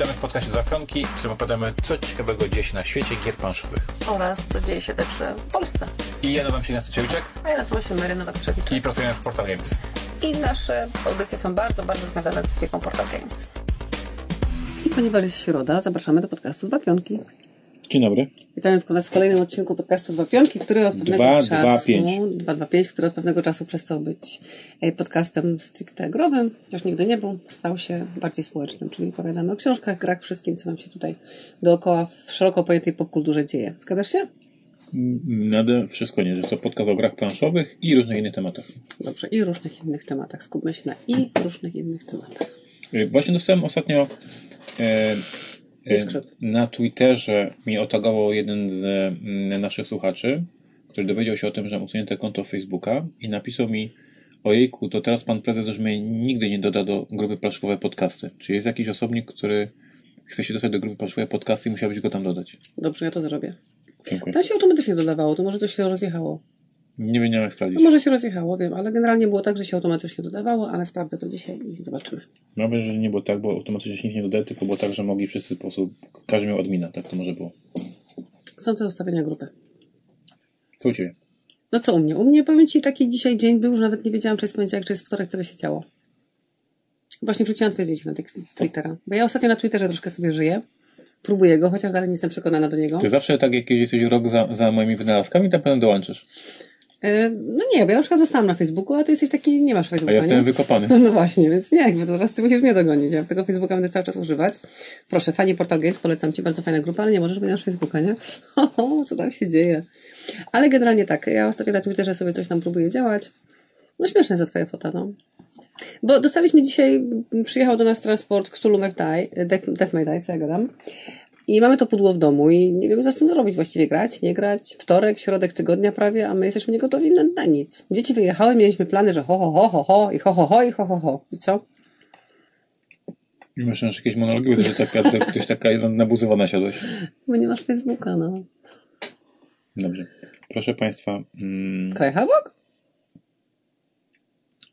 Witamy w podcaście Dwa Pionki, w którym opowiadamy, co ciekawego dzieje się na świecie gier planszowych. oraz co dzieje się też w Polsce. I ja nazywam się Ignacy Ciewiczek A ja nazywam się Mary Nowak-Trzewiczek. i pracujemy w Portal Games. I nasze audycje są bardzo, bardzo związane z firmą Portal Games. I ponieważ jest środa, zapraszamy do podcastu Dwa Pionki. Dzień dobry. Witamy Was w kolejnym odcinku podcastu Dwa Pionki, który od pewnego Dwa, czasu... dwa, pięć. 225, który od pewnego czasu przestał być e, podcastem stricte growym, chociaż nigdy nie był, stał się bardziej społecznym, czyli opowiadamy o książkach, grach, wszystkim, co nam się tutaj dookoła w szeroko pojętej popkulturze dzieje. Zgadzasz się? Nade wszystko nie, że to podcast o grach planszowych i różnych innych tematach. Dobrze. I różnych innych tematach. Skupmy się na i różnych innych tematach. Y, Właśnie dostałem ostatnio e, e. na Twitterze mi otagował jeden z mm, naszych słuchaczy, który dowiedział się o tym, że mam usunięte konto Facebooka i napisał mi ojejku, to teraz pan prezes już mnie nigdy nie doda do grupy Plaszkowe Podcasty. Czy jest jakiś osobnik, który chce się dostać do grupy Plaszkowe Podcasty i musiałbyś go tam dodać? Dobrze, ja to zrobię. Dziękuję. Tam się automatycznie dodawało, to może to się rozjechało. Nie wiem jak sprawdzić. No może się rozjechało, wiem, ale generalnie było tak, że się automatycznie dodawało, ale sprawdzę to dzisiaj i zobaczymy. Mam wrażenie, że nie było tak, bo automatycznie się nic nie dodaje, tylko było tak, że mogli wszyscy po prostu, każdy miał admina, tak to może było. Są te ustawienia grupy. Co u Ciebie? No co u mnie? U mnie powiem Ci, taki dzisiaj dzień był, że nawet nie wiedziałam, czy jest poniedziałek, czy jest wtorek, tyle się działo. Właśnie wrzuciłam Twoje zdjęcie na Twittera. Bo ja ostatnio na Twitterze troszkę sobie żyję. Próbuję go, chociaż dalej nie jestem przekonana do niego. Ty zawsze tak, jak jesteś rok za, za moimi wynalazkami, tam potem dołączysz. E, No nie, bo ja na przykład zostałam na Facebooku, a Ty jesteś taki, nie masz A Facebooka, ja jestem wykopany. No właśnie, więc nie, bo teraz ty musisz mnie dogonić. Ja tego Facebooka będę cały czas używać. Proszę, fani Portal Games, polecam ci, bardzo fajna grupa, ale nie możesz, bo nie masz Facebooka, nie? Ho, co tam się dzieje? Ale generalnie tak, ja ostatnio na Twitterze sobie coś tam próbuję działać. No śmieszne za twoje fota, no. Bo dostaliśmy dzisiaj, przyjechał do nas transport Cthulhu Death, Death May Die, co ja gadam. I mamy to pudło w domu i nie wiem, co z tym zrobić właściwie. Grać, nie grać. Wtorek, środek tygodnia prawie, a my jesteśmy niegotowi na, na nic. Dzieci wyjechały, mieliśmy plany, że ho, ho, ho, ho, ho i ho, ho, ho i ho, ho, ho. I co? I masz jakieś monologi, że taka, to ktoś taka nabuzowana siadłeś. Bo nie masz Facebooka, no. Dobrze. Proszę Państwa, mm, Kraj Hawok?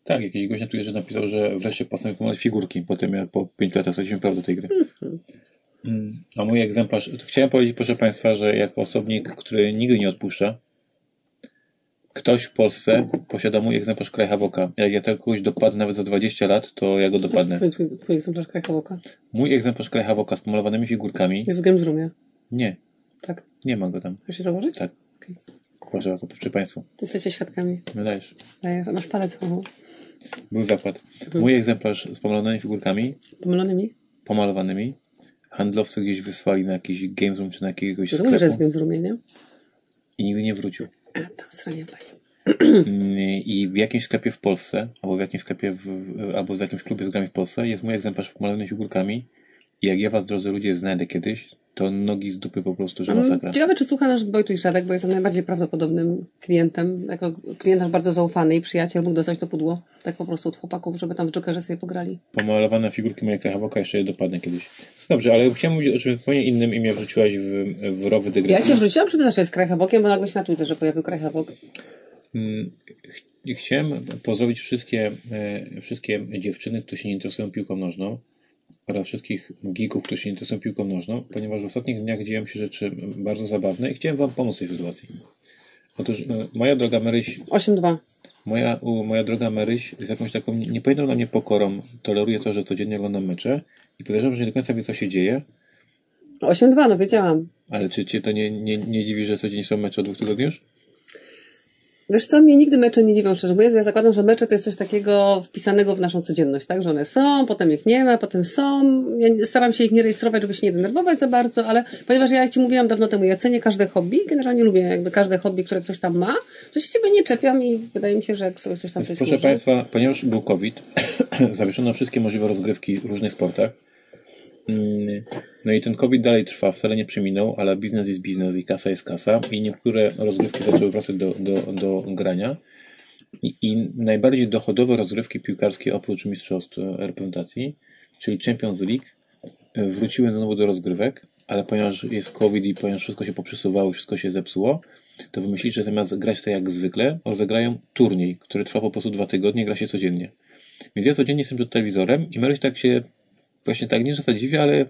tak, jakiś gość na Twitterze napisał, że wreszcie pasem figurki po tym, jak po 5 latach straciliśmy prawo do tej gry. Mm, A mój egzemplarz, chciałem powiedzieć, proszę Państwa, że jako osobnik, który nigdy nie odpuszcza, ktoś w Polsce posiada mój egzemplarz Kraj Havoka. Jak ja tego kogoś dopadnę nawet za 20 lat, to ja go dopadnę. Twój, twój, twój egzemplarz Kraj Hawoka. Mój egzemplarz Kraj Havoka z pomalowanymi figurkami, Jest w Games Roomie. nie, Tak. nie ma go tam. Chcesz się założyć? Tak. Okej. Proszę bardzo, przy Państwu. Jesteście świadkami. Wydajesz. Dajesz, masz palec w Był zakład. Mój egzemplarz z pomalowanymi figurkami, Pomylonymi? pomalowanymi, handlowcy gdzieś wysłali na jakiś Games Room czy na jakiegoś Rozumiem, że jest w sklepu Games Roomie, nie? i nigdy nie wrócił. A, tam stronie pani. I w jakimś sklepie w Polsce, albo w jakimś sklepie, w- albo w jakimś klubie z grami w Polsce jest mój egzemplarz pomalowany figurkami i jak ja was, drodzy ludzie, znajdę kiedyś, to nogi z dupy po prostu, że masakra. Ciekawe, czy słucha nasz Wojtuś Żadek, bo jest najbardziej prawdopodobnym klientem. Jako klient nasz bardzo zaufany i przyjaciel mógł dostać to pudło. Tak po prostu od chłopaków, żeby tam w Jokerze sobie pograli. Pomalowane figurki mojej Krachowoka jeszcze je dopadnę kiedyś. Dobrze, ale chciałem mówić o czymś zupełnie innym i mnie wrzuciłaś w, w rowy Ja dygresji. się wrzuciłam, czy ty zawsze jest Krajhawokiem, bo nagle się na Twitterze pojawił Krajhawok. Mm, ch- Chciałem pozdrowić wszystkie, e, wszystkie dziewczyny, które się nie interesują piłką nożną oraz wszystkich geeków, którzy się interesują piłką nożną, ponieważ w ostatnich dniach dzieją się rzeczy bardzo zabawne i chciałem Wam pomóc w tej sytuacji. Otóż e, moja droga Maryś, 8-2. moja, moja droga Maryś z jakąś taką nie- niepojętą dla mnie pokorą toleruje to, że codziennie oglądam mecze i podejrzewam, że nie do końca wie, co się dzieje, 8-2, no wiedziałam. ale czy Cię to nie, nie, nie dziwi, że codziennie są mecze od dwóch tygodni już? Wiesz co, mnie nigdy mecze nie dziwią, szczerze mówiąc. Ja zakładam, że mecze to jest coś takiego wpisanego w naszą codzienność, tak? Że one są, potem ich nie ma, potem są. Ja staram się ich nie rejestrować, żeby się nie denerwować za bardzo, ale ponieważ ja Ci mówiłam dawno temu, ja cenię każde hobby, generalnie lubię jakby każde hobby, które ktoś tam ma, to się Ciebie nie czepiam i wydaje mi się, że jak sobie coś tam Więc coś proszę włoży- Państwa, ponieważ był COVID, zawieszono wszystkie możliwe rozgrywki w różnych sportach. Mm, No i ten COVID dalej trwa, wcale nie przeminął, ale biznes jest biznes i kasa jest kasa i niektóre rozgrywki zaczęły wracać do, do, do grania. I, I najbardziej dochodowe rozgrywki piłkarskie oprócz mistrzostw e, reprezentacji, czyli Champions League, e, wróciły znowu do rozgrywek, ale ponieważ jest COVID i ponieważ wszystko się poprzesuwało, wszystko się zepsuło, to wymyślili, że zamiast grać tak jak zwykle, rozegrają turniej, który trwa po prostu dwa tygodnie, gra się codziennie. Więc ja codziennie jestem przed telewizorem i Maryś tak się, właśnie tak, nie że zadziwia, ale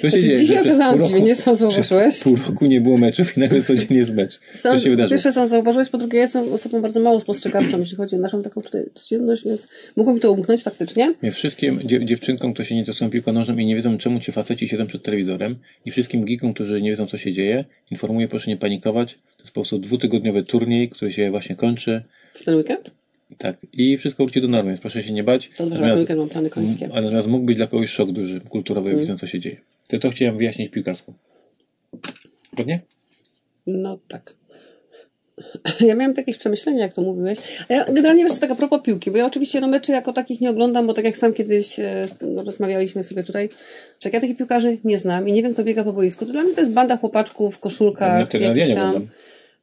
Co się dzieje? dzisiaj okazałam się, nie sam zauważyłeś. Pół roku nie było meczów i nagle codziennie jest mecz. Co Sam, się wydarzyło? Pierwsze sam zauważyłeś, po drugie ja jestem osobą bardzo mało spostrzegawczą, jeśli chodzi o naszą taką tutaj codzienność, więc mogło mi to umknąć faktycznie. Więc wszystkim dziew- dziewczynkom, które się nie interesują piłką nożną i nie wiedzą, czemu ci faceci siedzą przed telewizorem i wszystkim geekom, którzy nie wiedzą, co się dzieje, informuję, proszę nie panikować. To jest po prostu dwutygodniowy turniej, który się właśnie kończy. W ten weekend? Tak. I wszystko wróci do normy, więc proszę się nie bać. To dobrze, na ten weekend mam plany końskie. a natomiast mógł być dla kogoś szok duży, kulturowy, Mm. widząc, co się dzieje. To to chciałem wyjaśnić piłkarsko. Zgodnie? No tak. Ja miałem takie przemyślenia, jak to mówiłeś. A ja generalnie wiesz, co, tak a propos piłki, bo ja oczywiście no, meczy jako takich nie oglądam, bo tak jak sam kiedyś e, no, rozmawialiśmy sobie tutaj, że jak ja takich piłkarzy nie znam i nie wiem, kto biega po boisku, to dla mnie to jest banda chłopaczków w koszulkach, No, jakiś tam... oglądam.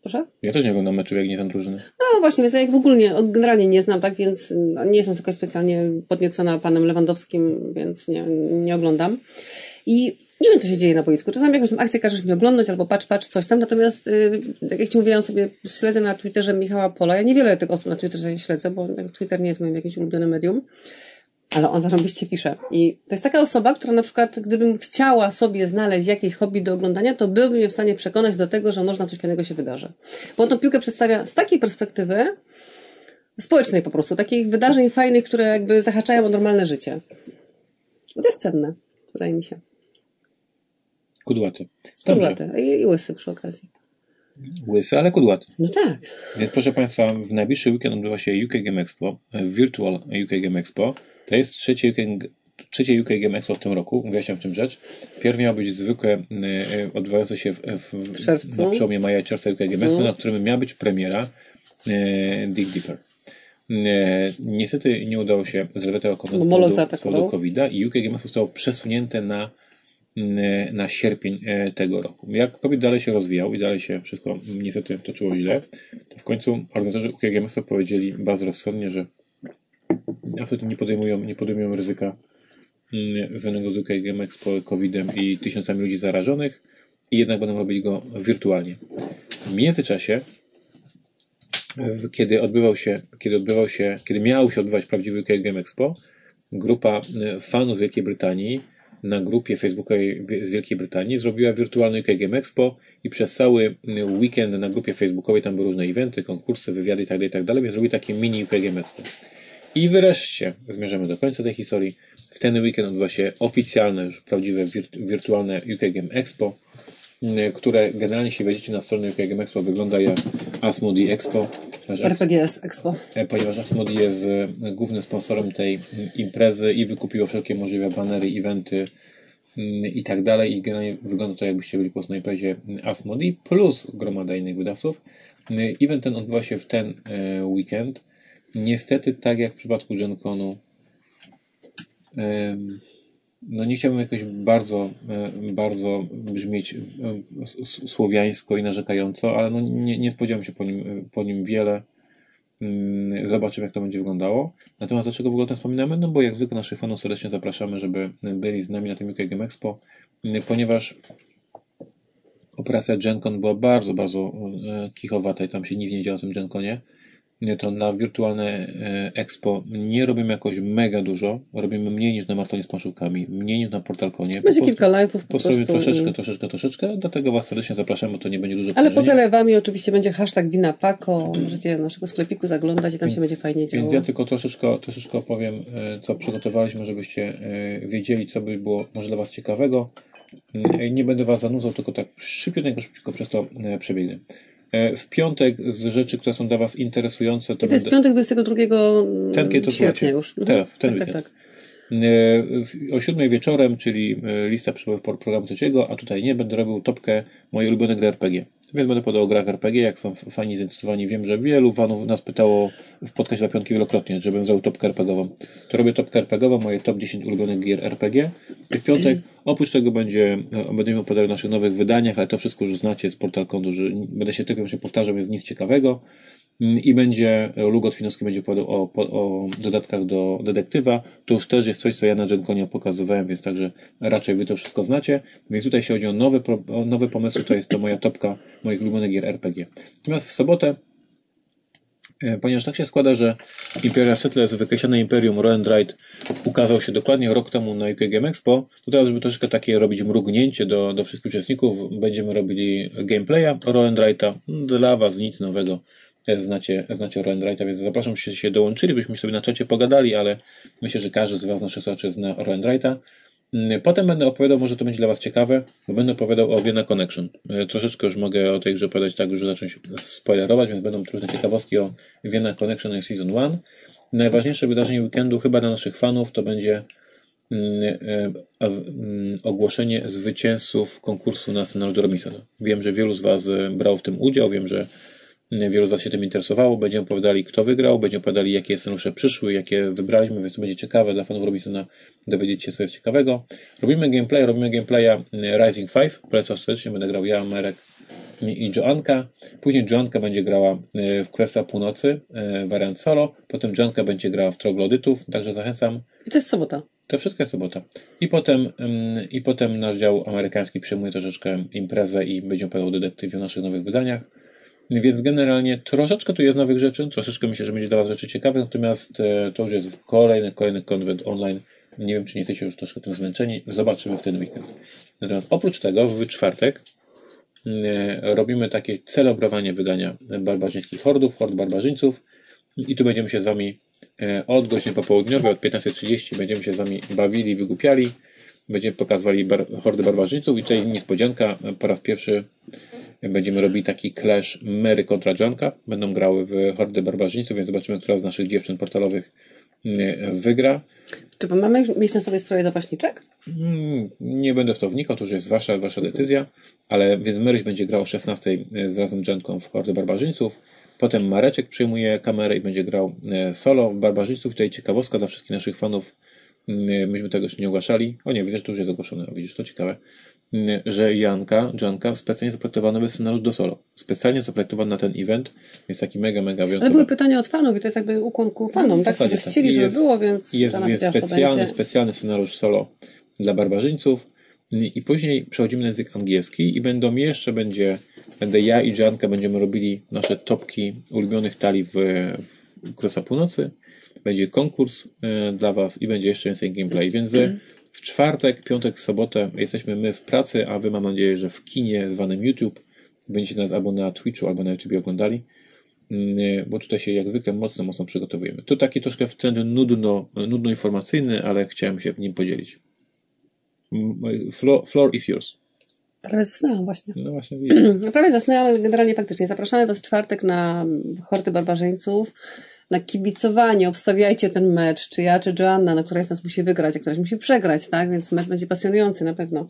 Proszę? Ja też nie oglądam meczu, jak nie znam drużyny. No właśnie, więc ja ich w ogóle nie, generalnie nie znam, tak, więc no, nie jestem jakoś specjalnie podniecona panem Lewandowskim, więc nie, nie oglądam. I nie wiem, co się dzieje na boisku. Czasami jakąś tam akcję każesz mi oglądać, albo patrz, patrz, coś tam. Natomiast, y, tak jak Ci mówiłam sobie, śledzę na Twitterze Michała Pola. Ja niewiele tych osób na Twitterze śledzę, bo tak, Twitter nie jest moim jakimś ulubionym medium. Ale on zarąbiście pisze. I to jest taka osoba, która na przykład, gdybym chciała sobie znaleźć jakieś hobby do oglądania, to byłby mnie w stanie przekonać do tego, że można coś fajnego się wydarzy. Bo on tą piłkę przedstawia z takiej perspektywy społecznej po prostu, takich wydarzeń fajnych, które jakby zahaczają o normalne życie. I to jest cenne, wydaje mi się. Kudłaty. Dobrze. Kudłaty. I, I łysy przy okazji. Łysy, ale kudłaty. No tak. Więc proszę Państwa, w najbliższy weekend odbywa się UK Game Expo, e, Virtual UK Game Expo. To jest trzecie UK, trzecie UK Game Expo w tym roku. Wyjaśniam w czym rzecz. Pierw miało być zwykłe, e, e, odbywające się w, w, W czerwcu. na przełomie maja i czerwca UK Game Expo, Mhm. na którym miała być premiera e, Dig Deeper. E, niestety nie udało się Bo z powodu- COVID-a i UK Game Expo zostało przesunięte na na sierpień tego roku. Jak COVID dalej się rozwijał i dalej się wszystko niestety toczyło źle, to w końcu organizatorzy UK Game Expo powiedzieli bardzo rozsądnie, że absolutnie nie podejmują, nie podejmują ryzyka mm, związanego z UK Game Expo, COVID-em i tysiącami ludzi zarażonych i jednak będą robili go wirtualnie. W międzyczasie kiedy odbywał się, kiedy odbywał się, kiedy miał się odbywać prawdziwy UK Game Expo, grupa e, fanów Wielkiej Brytanii na grupie facebookowej w- z Wielkiej Brytanii zrobiła wirtualny UK Game Expo i przez cały e, weekend na grupie facebookowej tam były różne eventy, konkursy, wywiady itd., itd., więc zrobili takie mini UK Game Expo. I wreszcie zmierzamy do końca tej historii. W ten weekend odbywa się oficjalne, już prawdziwe wirt- wirtualne UK Game Expo, m, które generalnie, jeśli wejdziecie na stronę UK Game Expo, wygląda jak Asmodee Expo. RPGS Expo. E, ponieważ Asmodee jest e, głównym sponsorem tej m, imprezy i wykupiło wszelkie możliwe banery, eventy m, i tak dalej i generalnie wygląda to jakbyście byli po prostu na imprezie Asmodee plus gromada innych wydawców. Event ten odbywa się w ten e, weekend. Niestety, tak jak w przypadku GenConu, no nie chciałbym jakoś bardzo, bardzo brzmieć słowiańsko i narzekająco, ale no nie, nie spodziewam się po nim, po nim wiele. Mm, Zobaczymy, jak to będzie wyglądało. Natomiast dlaczego w ogóle o tym wspominamy? No bo jak zwykle naszych fanów serdecznie zapraszamy, żeby byli z nami na tym UK Game Expo, mm, ponieważ operacja GenCon była bardzo, bardzo e, kichowata i tam się nic nie działo na tym GenConie. To na wirtualne e, Expo nie robimy jakoś mega dużo. Robimy mniej niż na maratonie z planszówkami, mniej niż na Portalkonie. Po Będzie prostu- kilka live'ów po po prostu troszeczkę, troszeczkę, troszeczkę. Dlatego Was serdecznie zapraszamy, to nie będzie dużo Ale poza lewami oczywiście będzie hashtag wina Paco. Możecie naszego sklepiku zaglądać i tam się będzie fajnie działo. Więc ja tylko troszeczkę, troszeczkę opowiem, e, co przygotowaliśmy, żebyście e, wiedzieli, co by było może dla Was ciekawego. Mm, Nie będę Was zanudzał, tylko tak szybciutko, szybciutko przez to przebiegnę. E, W piątek z rzeczy, które są dla Was interesujące, to, I to jest będę... piątek 22 Ten, kiedy to sierpnia już. Mhm. Teraz, w ten tak, tak, weekend. tak. W- O siódmej wieczorem, czyli e, lista przebojów pro- programu trzeciego, a tutaj nie, będę robił topkę mojej ulubione gry RPG. Więc będę podał o grach RPG, jak są fani zainteresowani. Wiem, że wielu fanów nas pytało w podcaście dla piątki wielokrotnie, żebym zrobił topkę RPGową. To robię topkę RPGową, moje top 10 ulubionych gier RPG. I w piątek, oprócz tego będzie, e, będziemy opowiadać o naszych nowych wydaniach, ale to wszystko już znacie z Portal Kondu, że będę się tylko wyłącznie powtarzał, więc nic ciekawego. Mm, I będzie, Lugo Twinowski będzie opowiadał o, o dodatkach do detektywa. To już też jest coś, co ja na Genkonie pokazywałem, więc także raczej wy to wszystko znacie. Więc tutaj się chodzi o nowe, o nowe pomysły, to jest to moja topka moich ulubionych gier RPG. Natomiast w sobotę E, ponieważ tak się składa, że Imperial Settlers wykreślone Imperium Roendraite ukazał się dokładnie rok temu na UK Game Expo, to teraz, żeby troszeczkę takie robić mrugnięcie do, do wszystkich uczestników, będziemy robili gameplaya Roendraite'a. Dla Was nic nowego. Znacie, znacie Roendraite'a, więc zapraszam, żebyście się dołączyli, byśmy sobie na czacie pogadali, ale myślę, że każdy z Was, naszych słuchaczy, zna Roendraite'a. Mm, Potem będę opowiadał, może to będzie dla Was ciekawe, bo będę opowiadał o Vienna Connection. E, Troszeczkę już mogę o tej grze opowiadać tak, że zacząć spoilerować, więc będą różne ciekawostki o Vienna Connection Season 1. Najważniejsze wydarzenie weekendu chyba dla naszych fanów to będzie mm, e, mm, ogłoszenie zwycięzców konkursu na scenariusz do Robinson. Wiem, że wielu z Was e, brało w tym udział, wiem, że wielu z Was się tym interesowało. Będziemy opowiadali, kto wygrał, będziemy opowiadali, jakie scenariusze przyszły, jakie wybraliśmy, więc to będzie ciekawe dla fanów Robinsona dowiedzieć się, co jest ciekawego. Robimy gameplay, robimy gameplaya e, Rising 5. Polecam serdecznie, będę grał ja, Marek i Joanka. Później Joanka będzie grała e, w Królestwa Północy, e, wariant solo. Potem Joanka będzie grała w Troglodytów, także zachęcam. I to jest sobota. To wszystko jest sobota. I potem, I potem nasz dział amerykański przejmuje troszeczkę imprezę i będzie opowiadał detektywie o naszych nowych wydaniach. Więc generalnie troszeczkę tu jest nowych rzeczy, troszeczkę myślę, że będzie dla Was rzeczy ciekawych, natomiast e, to już jest kolejny, kolejny konwent online. Nie wiem, czy nie jesteście już troszkę tym zmęczeni. Zobaczymy w ten weekend. Natomiast oprócz tego, w czwartek e, robimy takie celebrowanie wydania barbarzyńskich hordów, hord barbarzyńców. I tu będziemy się z Wami e, od godziny popołudniowej, od 15.30 będziemy się z Wami bawili, wygłupiali. Będziemy pokazywali bar hordy barbarzyńców i tutaj niespodzianka, e, po raz pierwszy będziemy robili taki clash Mary kontra Johnka. Będą grały w hordy barbarzyńców, więc zobaczymy, która z naszych dziewczyn portalowych e, wygra. Czy mamy mieć na sobie stroje zapaśniczek? Mm, Nie będę w to wnikał, to już jest wasza, wasza decyzja, ale więc Maryś będzie grał o 16 z razem z Jenką w Hordy Barbarzyńców. Potem Mareczek przyjmuje kamerę i będzie grał e, solo w Barbarzyńców. Tutaj ciekawostka dla wszystkich naszych fanów. Mm, Myśmy tego jeszcze nie ogłaszali. O nie, widzę, że to już jest ogłoszone. Widzisz, to ciekawe. Mm, Że Janka, Janka specjalnie zaprojektowany był scenariusz do solo. Specjalnie zaprojektowany na ten event. Jest taki mega, mega Ale wyjątkowy. były pytania od fanów i to jest jakby ukłon ku fanom, No, tak? Którzy tak. chcieli, żeby jest- było, więc Jest, jest specjalny, specjalny scenariusz solo dla barbarzyńców. I później przechodzimy na język angielski i będą jeszcze będzie, będę ja i Janka będziemy robili nasze topki ulubionych talii w, w Północy. Będzie konkurs e, dla Was i będzie jeszcze więcej gameplay. Więc e, w czwartek, piątek, sobotę jesteśmy my w pracy, a Wy mam nadzieję, że w kinie zwanym YouTube będziecie nas albo na Twitchu, albo na YouTube oglądali. Mm, bo tutaj się jak zwykle mocno, mocno przygotowujemy. To taki troszkę w trend nudno, nudno informacyjny, ale chciałem się nim podzielić. Mm, Floor, floor is yours. Prawie zasnęłam właśnie. No właśnie. No, prawie zasnęłam, ale generalnie faktycznie. Zapraszamy Was w czwartek na hordy barbarzyńców, na kibicowanie. Obstawiajcie ten mecz, czy ja, czy Joanna, na której z nas musi wygrać, a któraś musi przegrać, tak? Więc mecz będzie pasjonujący na pewno.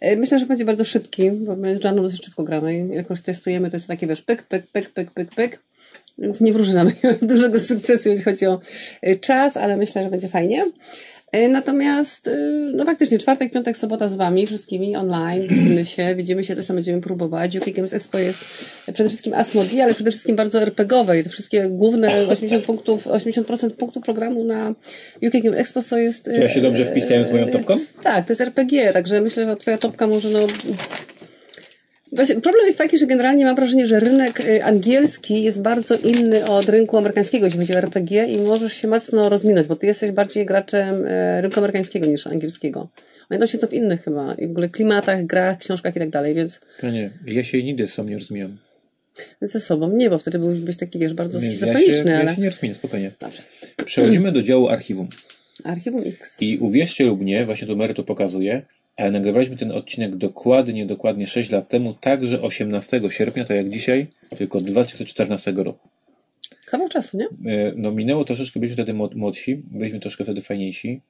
E, Myślę, że będzie bardzo szybki, bo my z Joanną dosyć szybko gramy. i Jakoś testujemy, to jest takie, wiesz, pyk, pyk, pyk, pyk, pyk, pyk. Więc nie wróży nam dużego sukcesu, jeśli chodzi o e, czas, ale myślę, że będzie fajnie. E, Natomiast, e, no faktycznie, czwartek, piątek, sobota z Wami, wszystkimi online, widzimy się, widzimy się, coś tam będziemy próbować. UK Games Expo jest przede wszystkim Asmodi, ale przede wszystkim bardzo RPGowe i te wszystkie główne 80 punktów, 80% punktów programu na UK Games Expo to jest... Czy ja się dobrze wpisałem z moją topką? Tak, to jest RPG, także myślę, że Twoja topka może no... Właśnie, problem jest taki, że generalnie mam wrażenie, że rynek y, angielski jest bardzo inny od rynku amerykańskiego, jeśli chodzi o RPG i możesz się mocno rozminąć, bo ty jesteś bardziej graczem y, rynku amerykańskiego niż angielskiego. Oni tam siedzą w innych chyba, i w ogóle klimatach, grach, książkach i tak dalej, więc, To nie, ja się nigdy sam nie rozmijam. ze sobą nie, bo wtedy byłbyś taki, wiesz, bardzo Więc ja schizofreniczny, ale... ja się nie rozmienię, spokojnie. Dobrze. Przechodzimy do działu archiwum. Archiwum X. I uwierzcie lub nie, właśnie to Mary to pokazuje, ale nagrywaliśmy ten odcinek dokładnie, dokładnie 6 lat temu, także 18 sierpnia, tak jak dzisiaj, tylko 2014 roku. Kawał czasu, nie? E, No minęło troszeczkę, byliśmy wtedy młod- młodsi, byliśmy troszkę wtedy fajniejsi.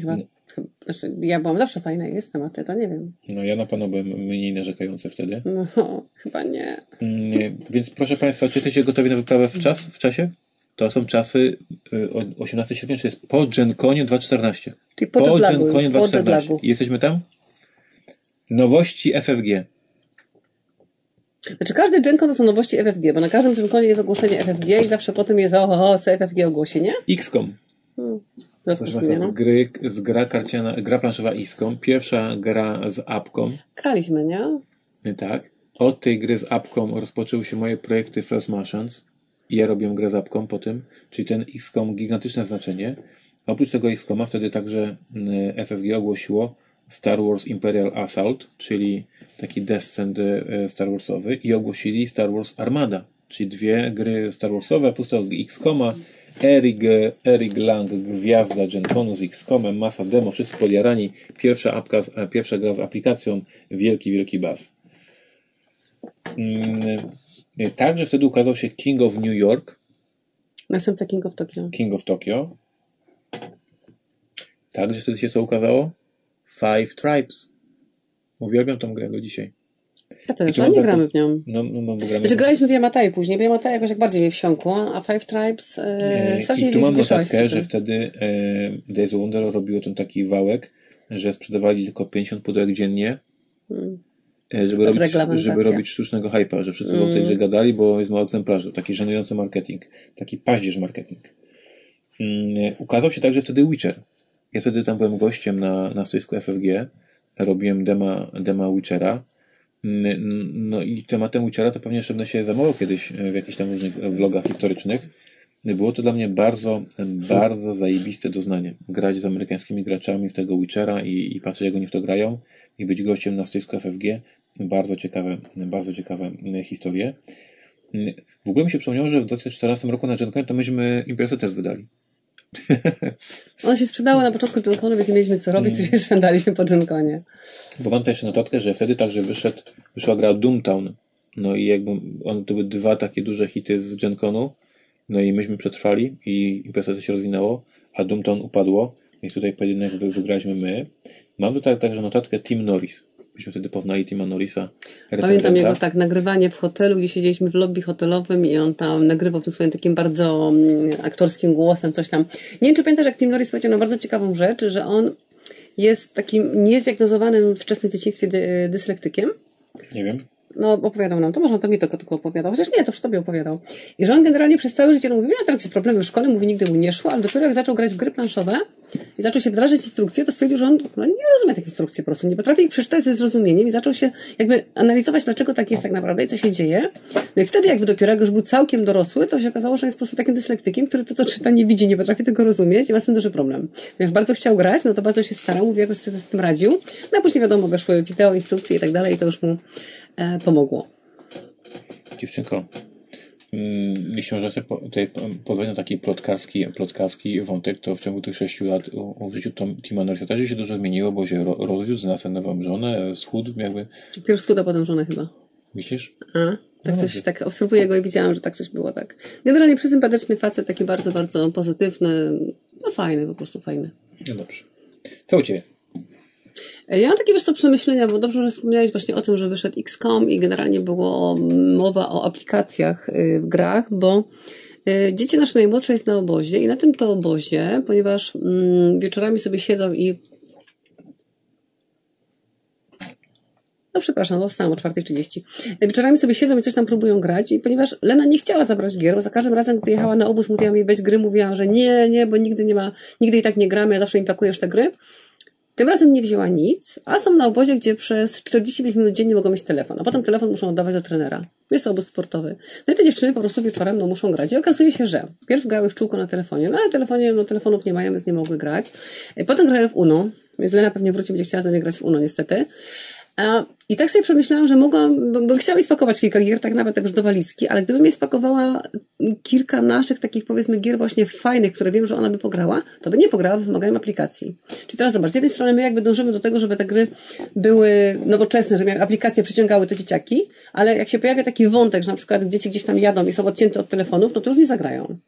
Chyba, chyba, znaczy, ja byłam zawsze fajna i jestem, a ty to nie wiem. No ja na pewno byłem mniej narzekający wtedy. No, chyba nie. Mm, Więc proszę Państwa, czy jesteście gotowi na wyprawę w czas, w czasie? To są czasy y, o- 18 sierpnia, czyli jest po GenConie 2014. Czyli po GenConie po 2014. jetlagu. I Jesteśmy tam? Nowości FFG. Znaczy każdy GenCon to są nowości FFG, bo na każdym GenConie jest ogłoszenie FFG i zawsze potem jest oho, o, co FFG ogłosi, nie? XCOM. Proszę Zaskoczył Państwa, z no. gry, z gra karciana, gra planszowa XCOM. Pierwsza gra z apką. Graliśmy, nie? Tak. Od tej gry z apką rozpoczęły się moje projekty First Martians I ja robiłem grę zapką po tym, czyli ten XCOM gigantyczne znaczenie. Oprócz tego XCOMa wtedy także mm, FFG ogłosiło Star Wars Imperial Assault, czyli taki descent e, Star Warsowy i ogłosili Star Wars Armada, czyli dwie gry Star Warsowe, plus tego XCOMa, Eric, Eric Lang, gwiazda Genconu z XCOMem, masa demo, wszyscy podjarani, pierwsza, apka, pierwsza gra z aplikacją, wielki, wielki baz. Mm, Także wtedy ukazał się King of New York, Następca King of Tokyo. King of Tokyo. Także wtedy się co ukazało? Five Tribes. Uwielbiam tą grę do dzisiaj. Ja też, ale nie taką- gramy w nią. No, no, no gramy Znaczy graliśmy w Yamatai później, bo Yamatai jakoś tak bardziej mnie wsiąkło, a Five Tribes e, E, strasznie I tu mam notatkę, że wtedy e, Days of Wonder robiło ten taki wałek, że sprzedawali tylko 50 pudełek dziennie, e, żeby robić, żeby robić sztucznego hype'a, że wszyscy o tej grze gadali, bo jest mało egzemplarzy. Taki żenujący marketing. Taki paździerz marketing. Mm, Ukazał się także wtedy Witcher. Ja wtedy tam byłem gościem na, na stoisku FFG. Robiłem dema, dema Witchera. Mm, No i tematem Witchera to pewnie będę się zajmował kiedyś e, w jakichś tam różnych vlogach historycznych. Było to dla mnie bardzo, bardzo zajebiste doznanie. Grać z amerykańskimi graczami w tego Witchera i, i patrzeć, jak oni w to grają i być gościem na stoisku FFG. Bardzo ciekawe, bardzo ciekawe e, historie. W ogóle mi się przypomniało, że w 2014 roku na GenCon to myśmy imprezę też wydali. One się sprzedały na początku Genconu, więc nie mieliśmy co robić, to Mm. się szwendaliśmy po Genconie. Bo mam też notatkę, że wtedy także wyszedł, wyszła gra Doomtown. No i jakby one to były dwa takie duże hity z GenConu. No i myśmy przetrwali i impreza się rozwinęło, a Doomtown upadło. Więc tutaj pojedynek wy- wygraliśmy my. Mam tutaj także notatkę Tim Norris. Myśmy wtedy poznali Tima Norrisa. Pamiętam jego tak nagrywanie w hotelu, gdzie siedzieliśmy w lobby hotelowym i on tam nagrywał tym swoim takim bardzo mm, aktorskim głosem coś tam. Nie wiem, czy pamiętasz, jak Tim Norris powiedział na bardzo ciekawą rzecz, że on jest takim niezdiagnozowanym w wczesnym dzieciństwie dy, dyslektykiem. Nie wiem. No, opowiadał nam to, może on to mi tylko, tylko opowiadał, chociaż nie, to już tobie opowiadał. I że on generalnie przez całe życie no, mówił, ja tam jakieś problemy w szkole, mówi, nigdy mu nie szło, ale dopiero jak zaczął grać w gry planszowe i zaczął się wdrażać instrukcje, to stwierdził, że on no, nie rozumie tych instrukcji po prostu, nie potrafi ich przeczytać ze zrozumieniem i zaczął się jakby analizować, dlaczego tak jest tak naprawdę i co się dzieje. No i wtedy jakby dopiero jak już był całkiem dorosły, to się okazało, że jest po prostu takim dyslektykiem, który to, to czyta, nie widzi, nie potrafi tego rozumieć i ma z tym duży problem. Jak bardzo chciał grać, no to bardzo się starał, mówi, jakoś sobie z tym radził. No a później wiadomo, weszły wideo, instrukcje i tak dalej i to już mu e, pomogło. Dziewczynko, mm, jeśli można sobie tutaj po- pozwolić na taki plotkarski, plotkarski wątek, to w ciągu tych sześciu lat u życiu Tima Norrisa też się dużo zmieniło, bo się ro, rozwiódł, znalazł nową żonę, schudł, jakby, Pierw skuda, potem żonę chyba. myślisz? A? Tak coś, tak obserwuję go i widziałam, że tak coś było, tak. Generalnie przysympatyczny facet, taki bardzo, bardzo pozytywny, no fajny, po prostu fajny. No dobrze. Co u Ciebie? E, Ja mam takie, wiesz przemyślenia, bo dobrze, że wspomniałeś właśnie o tym, że wyszedł XCOM i generalnie było mowa o aplikacjach y, w grach, bo y, dzieci nasze najmłodsze jest na obozie i na tym to obozie, ponieważ mm, wieczorami sobie siedzą i No przepraszam, bo wstałam o 4.30. Wieczorami sobie siedzą i coś tam próbują grać i ponieważ Lena nie chciała zabrać gier, bo za każdym razem, gdy jechała na obóz, mówiła mi weź gry, mówiła, że nie, nie, bo nigdy nie ma, nigdy i tak nie gramy, ja zawsze mi pakujesz te gry. Tym razem nie wzięła nic, a są na obozie, gdzie przez 45 minut dziennie mogą mieć telefon, a potem telefon muszą oddawać do trenera. Jest obóz sportowy. No i te dziewczyny po prostu wieczorem no, muszą grać. I okazuje się, że pierw grały w czółko na telefonie, no ale telefonie, no, telefonów nie mają, więc nie mogły grać. Potem grały w UNO, więc Lena pewnie wróci, będzie chciała z nami grać w UNO niestety. I tak sobie przemyślałam, że mogłam, bo, bo chciałam spakować kilka gier, tak nawet też do walizki, ale gdybym jej spakowała kilka naszych takich powiedzmy gier właśnie fajnych, które wiem, że ona by pograła, to by nie pograła w wymaganym aplikacji. Czyli teraz zobacz, z jednej strony my jakby dążymy do tego, żeby te gry były nowoczesne, żeby aplikacje przyciągały te dzieciaki, ale jak się pojawia taki wątek, że na przykład dzieci gdzieś tam jadą i są odcięte od telefonów, no to już nie zagrają.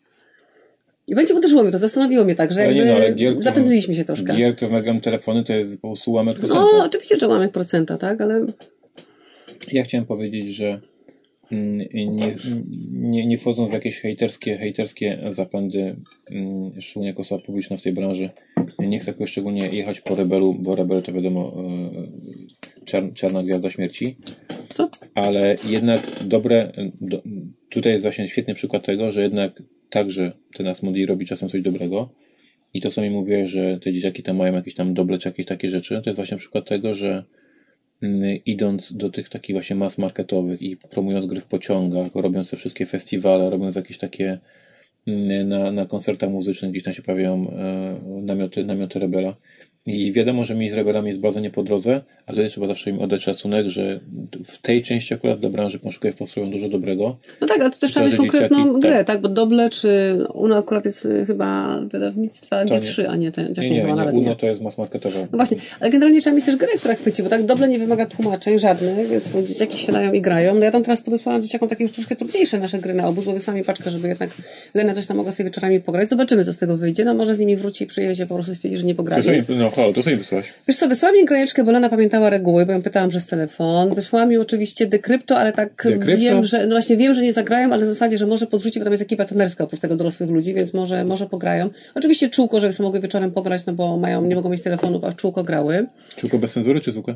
I będzie uderzyło mnie to, zastanowiło mnie tak, że Ale jakby nie, no, ale gier, zapędziliśmy się troszkę. Gier, które wymagają telefony, to jest po prostu ułamek procenta. No, oczywiście, że ułamek procenta, tak, ale Ja chciałem powiedzieć, że mm, nie, nie, nie wchodząc w jakieś hejterskie, hejterskie zapędy, mm, szczególnie jako osoba publiczna w tej branży, nie chcę jakoś szczególnie jechać po Rebelu, bo Rebel to wiadomo e, czar, czarna gwiazda śmierci, ale jednak dobre, do, tutaj jest właśnie świetny przykład tego, że jednak także ten Asmodee robi czasem coś dobrego i to co mi mówię, że te dzieciaki tam mają jakieś tam doble czy jakieś takie rzeczy, to jest właśnie przykład tego, że mm, idąc do tych takich właśnie mas marketowych i promując gry w pociągach, robiąc te wszystkie festiwale, robiąc jakieś takie mm, na, na koncertach muzycznych, gdzieś tam się pojawiają e, namioty, namioty Rebela. I wiadomo, że mi z Rebelami jest bardzo nie po drodze, ale trzeba zawsze im oddać szacunek, że w tej części akurat dla branży pączkowej konstruują dużo dobrego. No tak, ale to też trzeba mieć konkretną grę, tak. tak? Bo Doble, czy Uno akurat jest y, chyba wydawnictwa G3, a nie ten, nie, nie, chyba nie, nawet Uno nie. to jest mas marketowa. No właśnie, ale generalnie trzeba mieć też grę, która chwyci, bo tak Doble nie wymaga tłumaczeń żadnych, więc dzieciaki siadają i grają. No ja tam teraz podesłałam dzieciakom takie już troszkę trudniejsze nasze gry na obóz, bo sami paczkę, żeby jednak Lena coś tam mogła sobie wieczorami pograć. Zobaczymy, co z tego wyjdzie. No może z nimi wróci i przyjedzie po prostu stwierdzi, że nie pograli. No halo, to sobie wysłać. Wiesz co, wysłała mi graniczkę, bo Lena pamiętała reguły, bo ją pytałam przez telefon. Wysłała mi oczywiście dekrypto, ale tak dekrypto? wiem, że, no właśnie wiem, że nie zagrają, ale w zasadzie, że może podrzucić, bo tam jest ekipa trenerska oprócz tego dorosłych ludzi, więc może, może pograją. Oczywiście czółko, żeby sobie mogły wieczorem pograć, no bo mają, nie mogą mieć telefonów, a czółko grały. Czółko bez cenzury czy zwykłe?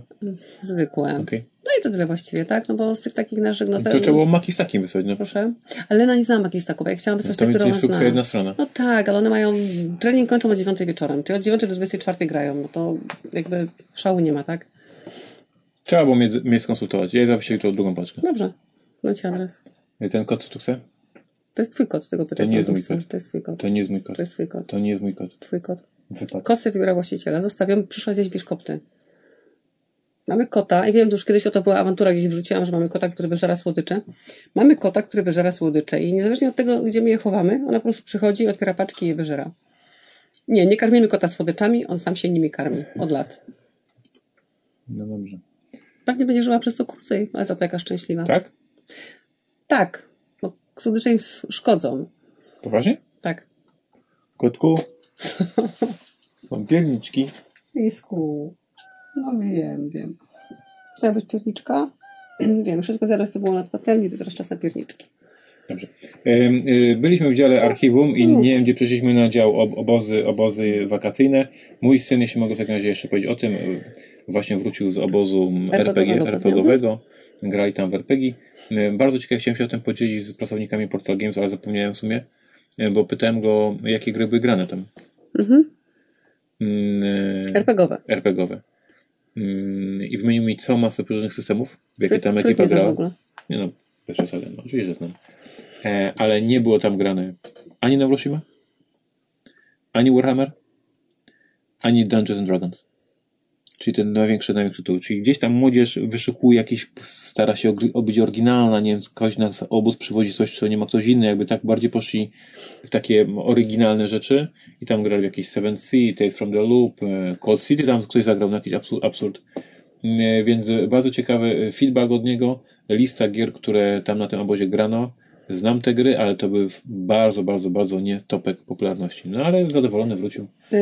Zwykłe. Okay. No i to tyle właściwie, tak? No bo z tych takich naszych... No. To trzeba było makistakiem wysłać, no. Proszę. Ale Lena nie zna makistaków, ja chciałam wysłać no to te, które ona zna. jedna strona. No tak, ale one mają... Trening kończą o 9 wieczorem, czyli od 9 do 24 grają, no to jakby szału nie ma, tak? Trzeba było mnie, mnie skonsultować. Ja zawsze jutro drugą paczkę. Dobrze. Mam ci adres. I ten kod, co tu chcę? To jest twój kod, tego pytania. To nie jest mój kod. To jest twój kod. To nie jest mój kod. To jest twój kod. To nie jest mój kod. Twój kod. Wypadł. Sobie wybiera właściciela. Zostawiam, przyszła zjeść biszkopty. Mamy kota i wiem, że już kiedyś o to była awantura, gdzieś wrzuciłam, że mamy kota, który wyżera słodycze. Mamy kota, który wyżera słodycze i niezależnie od tego, gdzie my je chowamy, ona po prostu przychodzi, otwiera paczki i je wyżera. Nie, nie karmimy kota słodyczami, on sam się nimi karmi. Od lat. No dobrze. Pewnie będzie żyła przez to krócej, ale za to jaka szczęśliwa. Tak? Tak, bo słodycze im szkodzą. Poważnie? Tak. Kotku, mam pierniczki. Pisku. No wiem, wiem. Chce być pierniczka? wiem, wszystko zaraz co było na patelni, to teraz czas na pierniczki. Dobrze. Y, byliśmy w dziale archiwum i nie wiem, gdzie przeszliśmy na dział obozy, obozy wakacyjne. Mój syn, jeśli mogę w takim razie jeszcze powiedzieć o tym, y, właśnie wrócił z obozu RPG, RPGowego. Grali tam w RPG. Y, bardzo ciekawie chciałem się o tym podzielić z pracownikami Portal Games, ale zapomniałem w sumie, bo pytałem go, jakie gry były grane tam. Mhm. Mm, RPGowe. RPGowe. Mm, I wymienił mi całą masę różnych systemów, w jakie tam ekipa grała. Nie no, bez przesady, no, oczywiście, że znam. E, ale nie było tam grane ani Neuroshima, ani Warhammer, ani Dungeons and Dragons. Czyli ten największy, największy tytuł. Czyli gdzieś tam młodzież wyszukuje jakieś, stara się być oryginalna, nie wiem, ktoś na obóz przywozi coś, co nie ma ktoś inny, jakby tak bardziej poszli w takie oryginalne rzeczy i tam grali jakieś Seven Sea, Tales from the Loop, e, Cold City, tam ktoś zagrał na jakiś absurd, absurd. E, więc bardzo ciekawy feedback od niego, lista gier, które tam na tym obozie grano, Znam te gry, ale to były bardzo, bardzo, bardzo nie topek popularności. No ale zadowolony wrócił. Yy,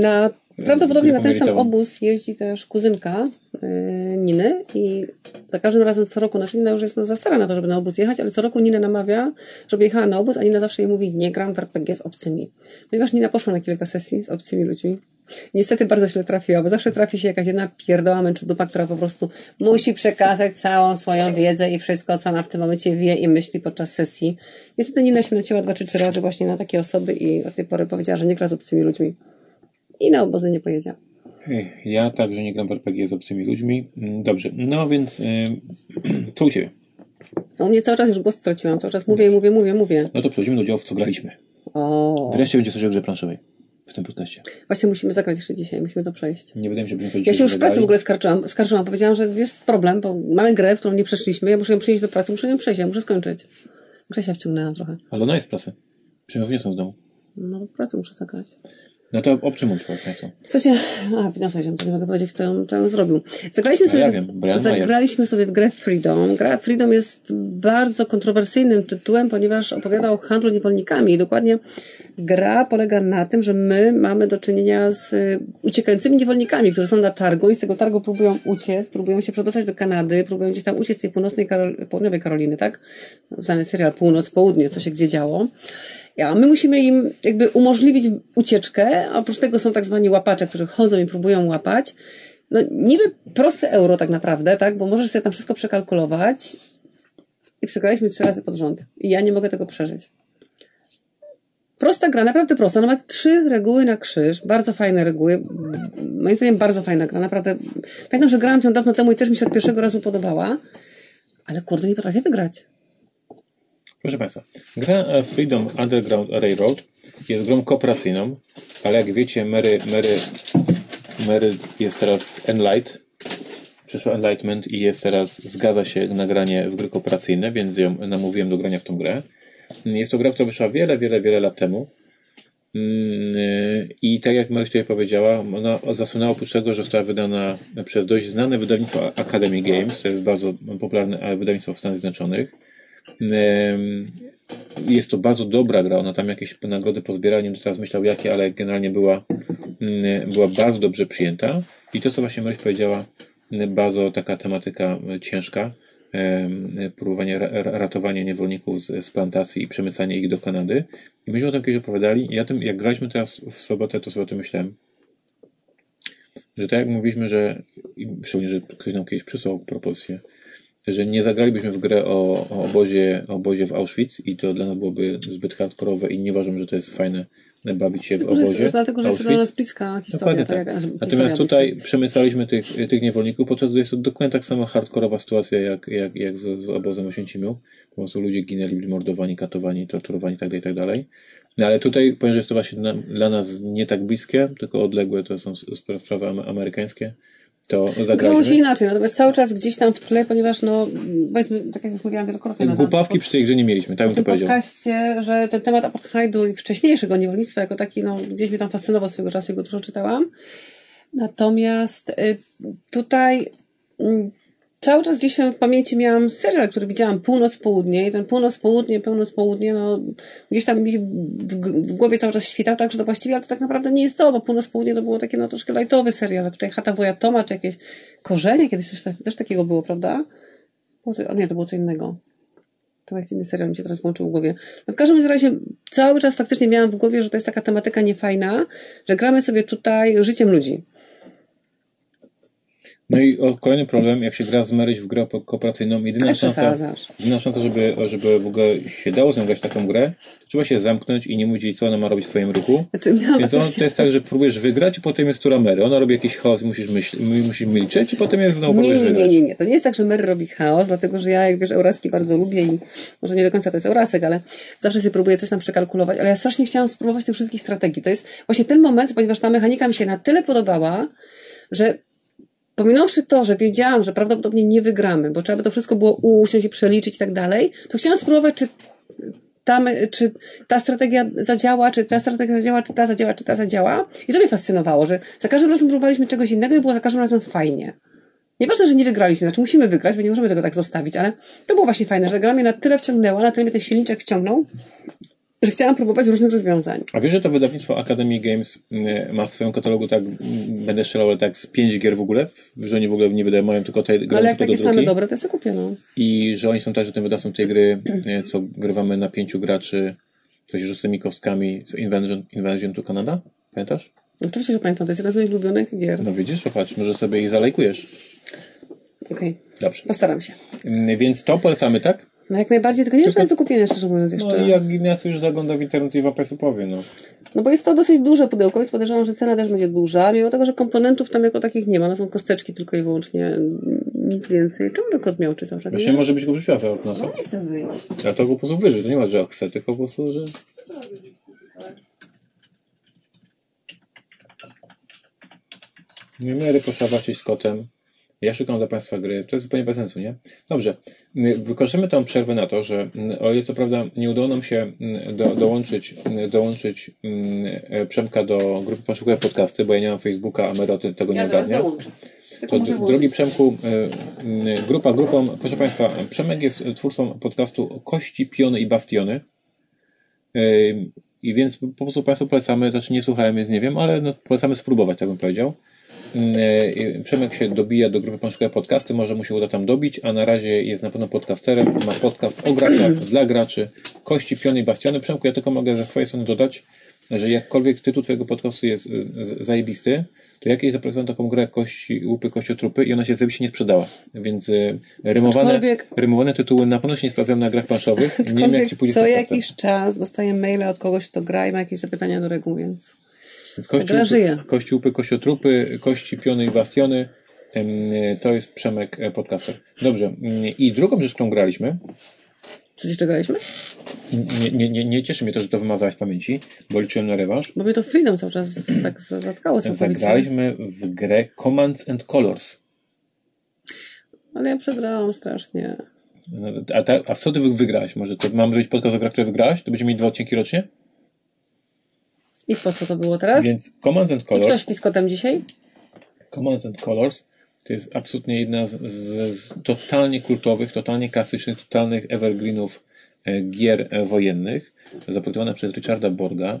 na, prawdopodobnie na ten sam obóz jeździ też kuzynka yy, Niny i za każdym razem co roku, znaczy Nina już jest za stara na to, żeby na obóz jechać, ale co roku Nina namawia, żeby jechała na obóz, a Nina zawsze jej mówi, nie gram w RPG z obcymi. Ponieważ Nina poszła na kilka sesji z obcymi ludźmi, Niestety bardzo źle trafiła, bo zawsze trafi się jakaś jedna pierdoła męczudupa, która po prostu musi przekazać całą swoją wiedzę i wszystko, co ona w tym momencie wie i myśli podczas sesji. Niestety Nina się nacięła dwa czy trzy razy właśnie na takie osoby i od tej pory powiedziała, że nie gra z obcymi ludźmi. I na obozy nie pojedzie. Ja także nie gram w RPG z obcymi ludźmi. Mm, dobrze, no więc yy, co u Ciebie? No, u mnie cały czas już głos straciłam, cały czas mówię, mówię, mówię, mówię. No to przechodzimy do działów, co graliśmy. O. Wreszcie będzie coś o grze planszowej w tym podcaście. Właśnie musimy zagrać jeszcze dzisiaj, musimy to przejść. Nie wydaje mi się, że Ja się już w pracy w ogóle skarżyłam, skarżyłam. Powiedziałam, że jest problem, bo mamy grę, którą nie przeszliśmy, ja muszę ją przynieść do pracy, muszę ją przejść, ja muszę skończyć. Grzesia wciągnęłam trochę. Ale ona jest w pracy. Przecież są w domu. No w pracy muszę zagrać. No to o czym mówisz Państwo? W sensie, a wniosłeś to nie mogę powiedzieć, kto ją, kto ją zrobił. Zagraliśmy sobie, ja wiem, zagraliśmy sobie w grę Freedom. Gra Freedom jest bardzo kontrowersyjnym tytułem, ponieważ opowiada o handlu niewolnikami. I dokładnie gra polega na tym, że my mamy do czynienia z y, uciekającymi niewolnikami, którzy są na targu i z tego targu próbują uciec, próbują się przedostać do Kanady, próbują gdzieś tam uciec z tej północnej Karol południowej Karoliny, tak? Znany serial Północ-Południe, co się gdzie działo. A my musimy im jakby umożliwić ucieczkę, oprócz tego są tak zwani łapacze, którzy chodzą i próbują łapać. No niby proste euro tak naprawdę, tak? Bo możesz sobie tam wszystko przekalkulować i przegraliśmy trzy razy pod rząd. I ja nie mogę tego przeżyć. Prosta gra, naprawdę prosta. Ona ma trzy reguły na krzyż, bardzo fajne reguły. Moim zdaniem bardzo fajna gra, naprawdę. Pamiętam, że grałam ją dawno temu i też mi się od pierwszego razu podobała, ale kurde, nie potrafię wygrać. Proszę Państwa, gra Freedom Underground Railroad jest grą kooperacyjną, ale jak wiecie, Mary, Mary, Mary jest teraz Enlight, przyszło Enlightenment i jest teraz, zgadza się na granie w gry kooperacyjne, więc ją namówiłem do grania w tą grę. Jest to gra, która wyszła wiele, wiele, wiele lat temu. Mm, I tak jak Maryś tutaj powiedziała, ona zasłynęła oprócz tego, że została wydana przez dość znane wydawnictwo Academy Games, to jest bardzo popularne wydawnictwo w Stanach Zjednoczonych. Jest to bardzo dobra gra, ona tam jakieś nagrody pozbierała, nie teraz myślał jakie, ale generalnie była, była bardzo dobrze przyjęta. I to, co właśnie Maryś powiedziała, bardzo taka tematyka ciężka, próbowanie ratowania niewolników z, z plantacji i przemycanie ich do Kanady. I myśmy o tym kiedyś opowiadali. Ja tym, jak graliśmy teraz w sobotę, to sobie o tym myślałem, że tak jak mówiliśmy, że szczególnie, że ktoś nam kiedyś przysłał propozycję, że nie zagralibyśmy w grę o, o, obozie, o obozie w Auschwitz i to dla nas byłoby zbyt hardkorowe i nie uważam, że to jest fajne bawić się w obozie. Jest, dlatego, że jest to dla nas bliska historia. Tak. Tak, Natomiast tutaj przemycaliśmy tych, tych niewolników, podczas gdy jest to dokładnie tak samo hardkorowa sytuacja jak, jak, jak z, z obozem Oświęcimiu. Po prostu ludzie ginęli, byli mordowani, katowani, torturowani itd. Tak itd. Tak no ale tutaj powiem, że jest to właśnie dla, dla nas nie tak bliskie, tylko odległe, to są sprawy amerykańskie to zagraliśmy. Grało się inaczej, natomiast cały czas gdzieś tam w tle, ponieważ no, powiedzmy, tak jak już mówiłam wielokrotnie. Głupawki przy tej grze nie mieliśmy, tak bym to powiedział. W podcaście, że ten temat apartheidu i wcześniejszego niewolnictwa jako taki, no, gdzieś mnie tam fascynował swego czasu, go dużo czytałam. Natomiast y, tutaj mm, cały czas gdzieś w pamięci miałam serial, który widziałam północ-południe i ten północ-południe, północ-południe, no gdzieś tam mi w, w, głowie cały czas świtał, tak, że to właściwie, ale to tak naprawdę nie jest to, bo północ-południe to było takie no troszkę lightowy serial, a tutaj Chata Woja Toma, czy jakieś korzenie, kiedyś też, też takiego było, prawda? A nie, to było co innego. To jakiś inny serial mi się teraz włączył w głowie. No w każdym razie cały czas faktycznie miałam w głowie, że to jest taka tematyka niefajna, że gramy sobie tutaj życiem ludzi. No i kolejny problem, jak się gra z Maryś w grę kooperacyjną, jedyna szansa, jedyna szansa żeby, żeby w ogóle się dało z nią grać taką grę, trzeba się zamknąć i nie mówić, co ona ma robić w swoim ruchu. Znaczy, Więc on, to jest tak, że próbujesz wygrać i potem jest tura Mary. Ona robi jakiś chaos, musisz, myśl, musisz milczeć i potem jest znowu nie, nie, nie, nie, nie. To nie jest tak, że Mary robi chaos, dlatego że ja, jak wiesz, Euraski bardzo lubię i może nie do końca to jest Eurasek, ale zawsze sobie próbuję coś tam przekalkulować, ale ja strasznie chciałam spróbować tych wszystkich strategii. To jest właśnie ten moment, ponieważ ta mechanika mi się na tyle podobała, że Pominąwszy to, że wiedziałam, że prawdopodobnie nie wygramy, bo trzeba by to wszystko było usiąść i przeliczyć i tak dalej, to chciałam spróbować, czy ta, czy ta strategia zadziała, czy ta strategia zadziała, czy ta zadziała, czy ta zadziała. I to mnie fascynowało, że za każdym razem próbowaliśmy czegoś innego i było za każdym razem fajnie. Nieważne, że nie wygraliśmy, znaczy musimy wygrać, bo nie możemy tego tak zostawić, ale to było właśnie fajne, że gra mnie na tyle wciągnęła, na tyle mnie ten silniczek wciągnął, że chciałam próbować różnych rozwiązań. A wiesz, że to wydawnictwo Academy Games y, ma w swoim katalogu tak, będę strzelał, ale tak z pięć gier w ogóle, że oni w ogóle nie wydają, mają tylko te gry Ale jak takie same dobre, to ja sobie kupię, no. I że oni są także tym wydawcą tej gry, y, co grywamy na pięciu graczy, coś z tymi kostkami, z Invasion, Invasion to Canada? Pamiętasz? Oczywiście, że pamiętam, to jest jedna z moich ulubionych gier. No widzisz, popatrz, może sobie ich zalajkujesz. Okej. Okay. Dobrze. Postaram się. Y, więc to polecamy, tak? No jak najbardziej, tylko nie tylko... jest do kupienia, szczerze mówiąc jeszcze. No i jak Guinness już zagląda w internet i wam Państwu powie, no. No bo jest to dosyć duże pudełko, więc podejrzewam, że cena też będzie duża, mimo tego, że komponentów tam jako takich nie ma, no są kosteczki tylko i wyłącznie, nic więcej. Czemu ten kot miał czy cały czas? Właśnie może być go wyrzuciła za okno. No nie chcę wyjść. Ja to go po prostu wyżej, to nie ma, że chce, tylko po prostu, że... Nie mieli poszawacić z kotem. Ja szukam dla Państwa gry. To jest zupełnie bez sensu, nie? Dobrze. Wykorzystamy tę przerwę na to, że o ile co prawda nie udało nam się do, dołączyć, dołączyć e, Przemka do grupy Poszukuję Podcasty, bo ja nie mam Facebooka, a Mero tego nie ja ogarnia. To drogi Przemku, e, grupa grupą, proszę Państwa, Przemek jest twórcą podcastu Kości, Piony i Bastiony. E, I więc po prostu Państwu polecamy, znaczy nie słuchałem, więc nie wiem, ale no, polecamy spróbować, tak bym powiedział. Mm, Przemek się dobija do grupy Pan Podcasty, może mu się uda tam dobić, a na razie jest na pewno podcasterem, ma podcast o graczach, dla graczy, kości, piony i bastiony. Przemku, ja tylko mogę ze swojej strony dodać, że jakkolwiek tytuł twojego podcastu jest y, zajebisty, to ja kiedyś zaprojektowałem taką grę kości, łupy, kościotrupy i ona się zajebiście nie sprzedała. Więc y, rymowane, Aczkolwiek- rymowane tytuły na pewno się nie sprawdzają na grach planszowych. Nie wiem, jak ci pójdzie co jakiś czas dostaję maile od kogoś, kto gra i ma jakieś zapytania do reguł, więc Więc Kości, gra żyje. kości łupy, kościotrupy, kości, piony i bastiony. To jest Przemek e, podcaster. Dobrze. mm, I drugą rzecz, którą graliśmy, coś jeszcze graliśmy? nie, nie, nie, nie cieszy mnie to, że to wymazałaś z pamięci, bo liczyłem na rewanż. Bo mnie to Freedom cały czas tak za- zatkało całkowicie. Zagraliśmy w grę Commands and Colors. Ale ja przegrałam strasznie. No, A, ta, a w co ty wy- wygrałeś? Może to mamy zrobić podcast o grach, które wygrałeś? To będziemy mieć dwa odcinki rocznie? I po co to było teraz? Więc Commands and I kto Colors, śpi z kotem dzisiaj? Commands and Colors to jest absolutnie jedna z, z, z totalnie kultowych, totalnie klasycznych, totalnych evergreenów e, gier e, wojennych, zaprojektowana przez Richarda Borga.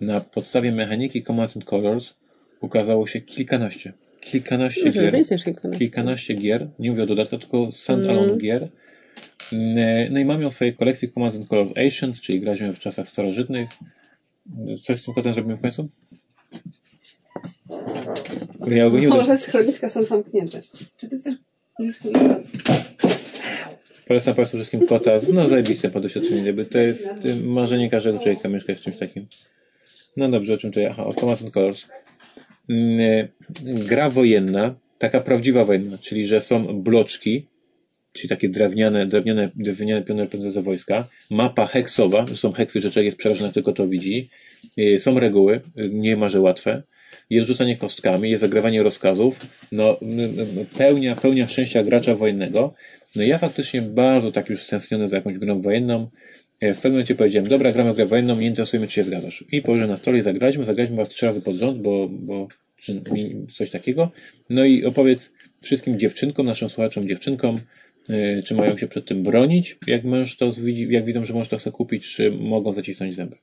Na podstawie mechaniki Commands and Colors ukazało się kilkanaście, kilkanaście Myślę, gier. więcej niż kilkanaście. kilkanaście gier, nie mówię o dodatkach, tylko stand-alone gier. Mm, No i mam ją w swojej kolekcji Commands and Colors Ancients, czyli graliśmy w czasach starożytnych. Coś z tym kotem zrobimy w końcu? Ja go nie uda. Może schroniska są zamknięte. Czy ty chcesz blisku Polecam Państwu wszystkim kota. No zajebiste po doświadczeniu, to jest y, marzenie każdego człowieka mieszkać z czymś takim. No dobrze, o czym to ja? Aha, and Colors. Mm, y, Gra wojenna, taka prawdziwa wojenna, czyli że są bloczki, czyli takie drewniane, drewniane, drewniane piony reprezentujące wojska, mapa heksowa, są heksy, człowiek jest przerażony, jak tylko to widzi, Y, są reguły, y, nie ma, że łatwe, jest rzucanie kostkami, jest zagrywanie rozkazów, no pełnia, pełnia szczęścia gracza wojennego. No ja faktycznie bardzo tak już stęskniony za jakąś grą wojenną, E, w pewnym momencie powiedziałem, dobra, gramy grę wojenną, nie interesujemy, czy się zgadzasz. I położyłem na stole i zagraliśmy, zagraliśmy was trzy razy pod rząd, bo, bo czy, coś takiego. No i opowiedz wszystkim dziewczynkom, naszym słuchaczom dziewczynkom, e, czy mają się przed tym bronić, jak mąż widzi, jak widzą, że mąż to chce kupić, czy mogą zacisnąć zęby.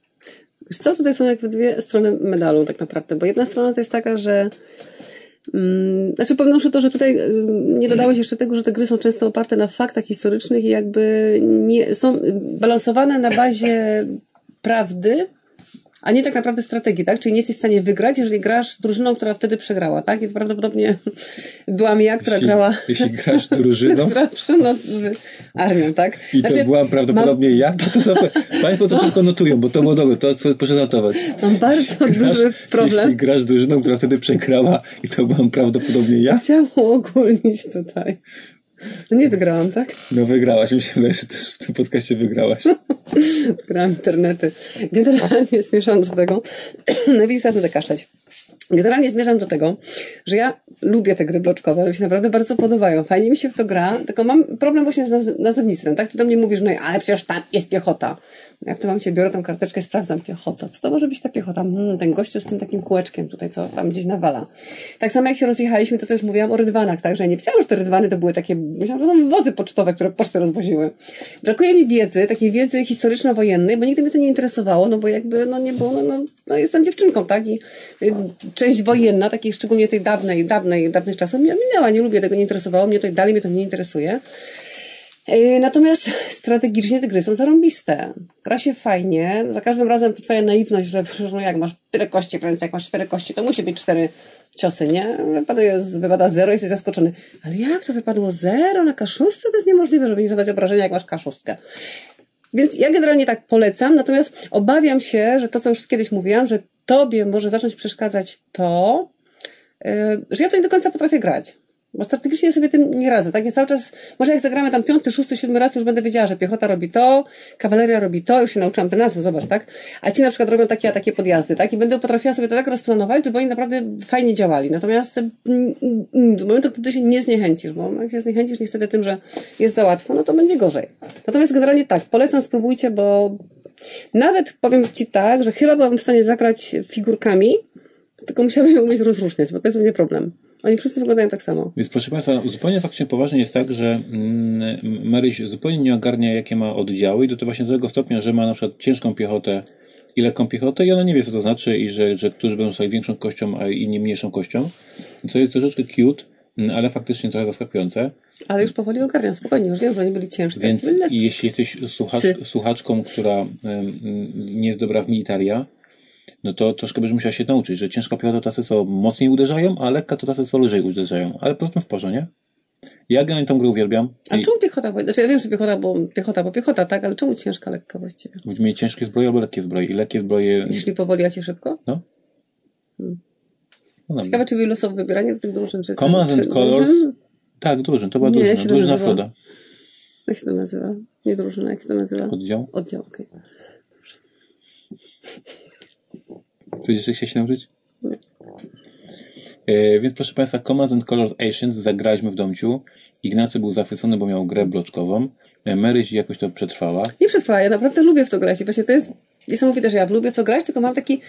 Wiesz co, tutaj są jakby dwie strony medalu tak naprawdę, bo jedna strona to jest taka, że mm, znaczy pominąwszy to, że tutaj mm, nie dodałeś jeszcze tego, że te gry są często oparte na faktach historycznych i jakby nie, są balansowane na bazie prawdy, a nie tak naprawdę strategii, tak? Czyli nie jesteś w stanie wygrać, jeżeli grasz drużyną, która wtedy przegrała, tak? To prawdopodobnie byłam ja, która grała... jeśli grasz drużyną, która no, armią, tak? i to Znaczy, byłam prawdopodobnie ja, to, to za, Państwo to tylko notują, bo to było dobre, to co proszę notować. Mam, mam bardzo Grasz, duży problem. Jeśli grasz drużyną, która wtedy przegrała i to byłam prawdopodobnie ja, Chciałam uogólnić tutaj. No nie wygrałam, tak? no wygrałaś. Mi się wydaje, że też w tym podcaście wygrałaś. Wygrałam internety. Generalnie zmierzam do tego. No widzisz, trzeba zakaszczać. Generalnie zmierzam do tego, że ja lubię te gry bloczkowe, one mi się naprawdę bardzo podobają. Fajnie mi się w to gra, tylko mam problem właśnie z naz- nazewnictwem, tak? Ty do mnie mówisz, no ale przecież tam jest piechota. Ja w tym momencie biorę tą karteczkę i sprawdzam piechota. Co to może być ta piechota? Hmm, ten gościu z tym takim kółeczkiem tutaj, co tam gdzieś nawala. Tak samo jak się rozjechaliśmy, to co już mówiłam o rydwanach, tak? Że ja nie pisałam, że te rydwany to były takie, myślałam, że to są wozy pocztowe, które poczty rozwoziły. Brakuje mi wiedzy, takiej wiedzy historyczno-wojennej, bo nigdy mnie to nie interesowało, no bo jakby, no nie było, no, no, no jestem dziewczynką, tak? I część wojenna, takiej szczególnie tej dawnej, dawnej, dawnych czasów minęła, nie lubię tego, nie interesowało mnie to i dalej mnie to nie interesuje. Yy, Natomiast strategicznie te gry są zarąbiste. Gra się fajnie. Za każdym razem to twoja naiwność, że no jak masz tyle kości w jak masz cztery kości, to musi być cztery ciosy, nie? Wypada, wypada zero i jesteś zaskoczony. Ale jak to wypadło zero na kaszustce? To jest niemożliwe, żeby nie zadać obrażenia, jak masz kaszustkę. Więc ja generalnie tak polecam, natomiast obawiam się, że to, co już kiedyś mówiłam, że tobie może zacząć przeszkadzać to, yy, że ja to nie do końca potrafię grać. Bo strategicznie sobie tym nie radzę, tak? Ja cały czas, może jak zagramy tam piąty, szósty, siódmy raz, już będę wiedziała, że piechota robi to, kawaleria robi to, już się nauczyłam te nazwy, zobacz, tak? A ci na przykład robią takie, a takie podjazdy, tak? I będę potrafiła sobie to tak rozplanować, żeby oni naprawdę fajnie działali. Natomiast do momentu, kiedy się nie zniechęcisz, bo jak się zniechęcisz niestety tym, że jest za łatwo, no to będzie gorzej. Natomiast generalnie tak, polecam, spróbujcie, bo nawet powiem Ci tak, że chyba byłam w stanie zagrać figurkami, tylko musiałabym je umieć rozróżniać, bo to jest u mnie problem. Oni wszyscy wyglądają tak samo. Więc proszę Państwa, zupełnie faktycznie poważnie jest tak, że mm, Maryś zupełnie nie ogarnia, jakie ma oddziały i do właśnie do tego stopnia, że ma na przykład ciężką piechotę i lekką piechotę i ona nie wie, co to znaczy i że, że którzy będą stali większą kością, a inni mniejszą kością, co jest troszeczkę cute, mm, ale faktycznie trochę zaskakujące. Ale już powoli ogarniam, spokojnie, już wiem, że oni byli ciężcy. Więc jeśli jesteś słuchacz, słuchaczką, która nie jest dobra w militaria, no to troszkę będziesz musiał się nauczyć, że ciężka piechota to tacy, co mocniej uderzają, a lekka to tacy, co lżej uderzają. Ale powiedzmy w porze, nie? Ja generalnie tą grę uwielbiam. A czemu piechota? Znaczy ja wiem, że piechota, bo piechota, bo piechota, tak, ale czemu ciężka, lekka właściwie? Będziemy mieli ciężkie zbroje albo lekkie zbroje. I lekkie zbroje... Jeśli powoli, a ci szybko? No. no Ciekawe, czy losowe wybieranie z tych drużyn, czy... Commands czy and Colors. drużyn? Tak, drużyn. To była Nie, drużyna. jak się to Drużyna nazywa? Froda. Jak się to nazywa? Nie drużyna, jak się to nazywa? Oddział. Oddział, okej. Coś jeszcze chciałeś się nauczyć? Nie. E, więc proszę Państwa, Commands and Colors Asians zagraliśmy w domciu. Ignacy był zachwycony, bo miał grę bloczkową. E, Maryś jakoś to przetrwała. Nie przetrwała, ja naprawdę lubię w to grać i właśnie to jest niesamowite, że ja lubię w to grać, tylko mam taki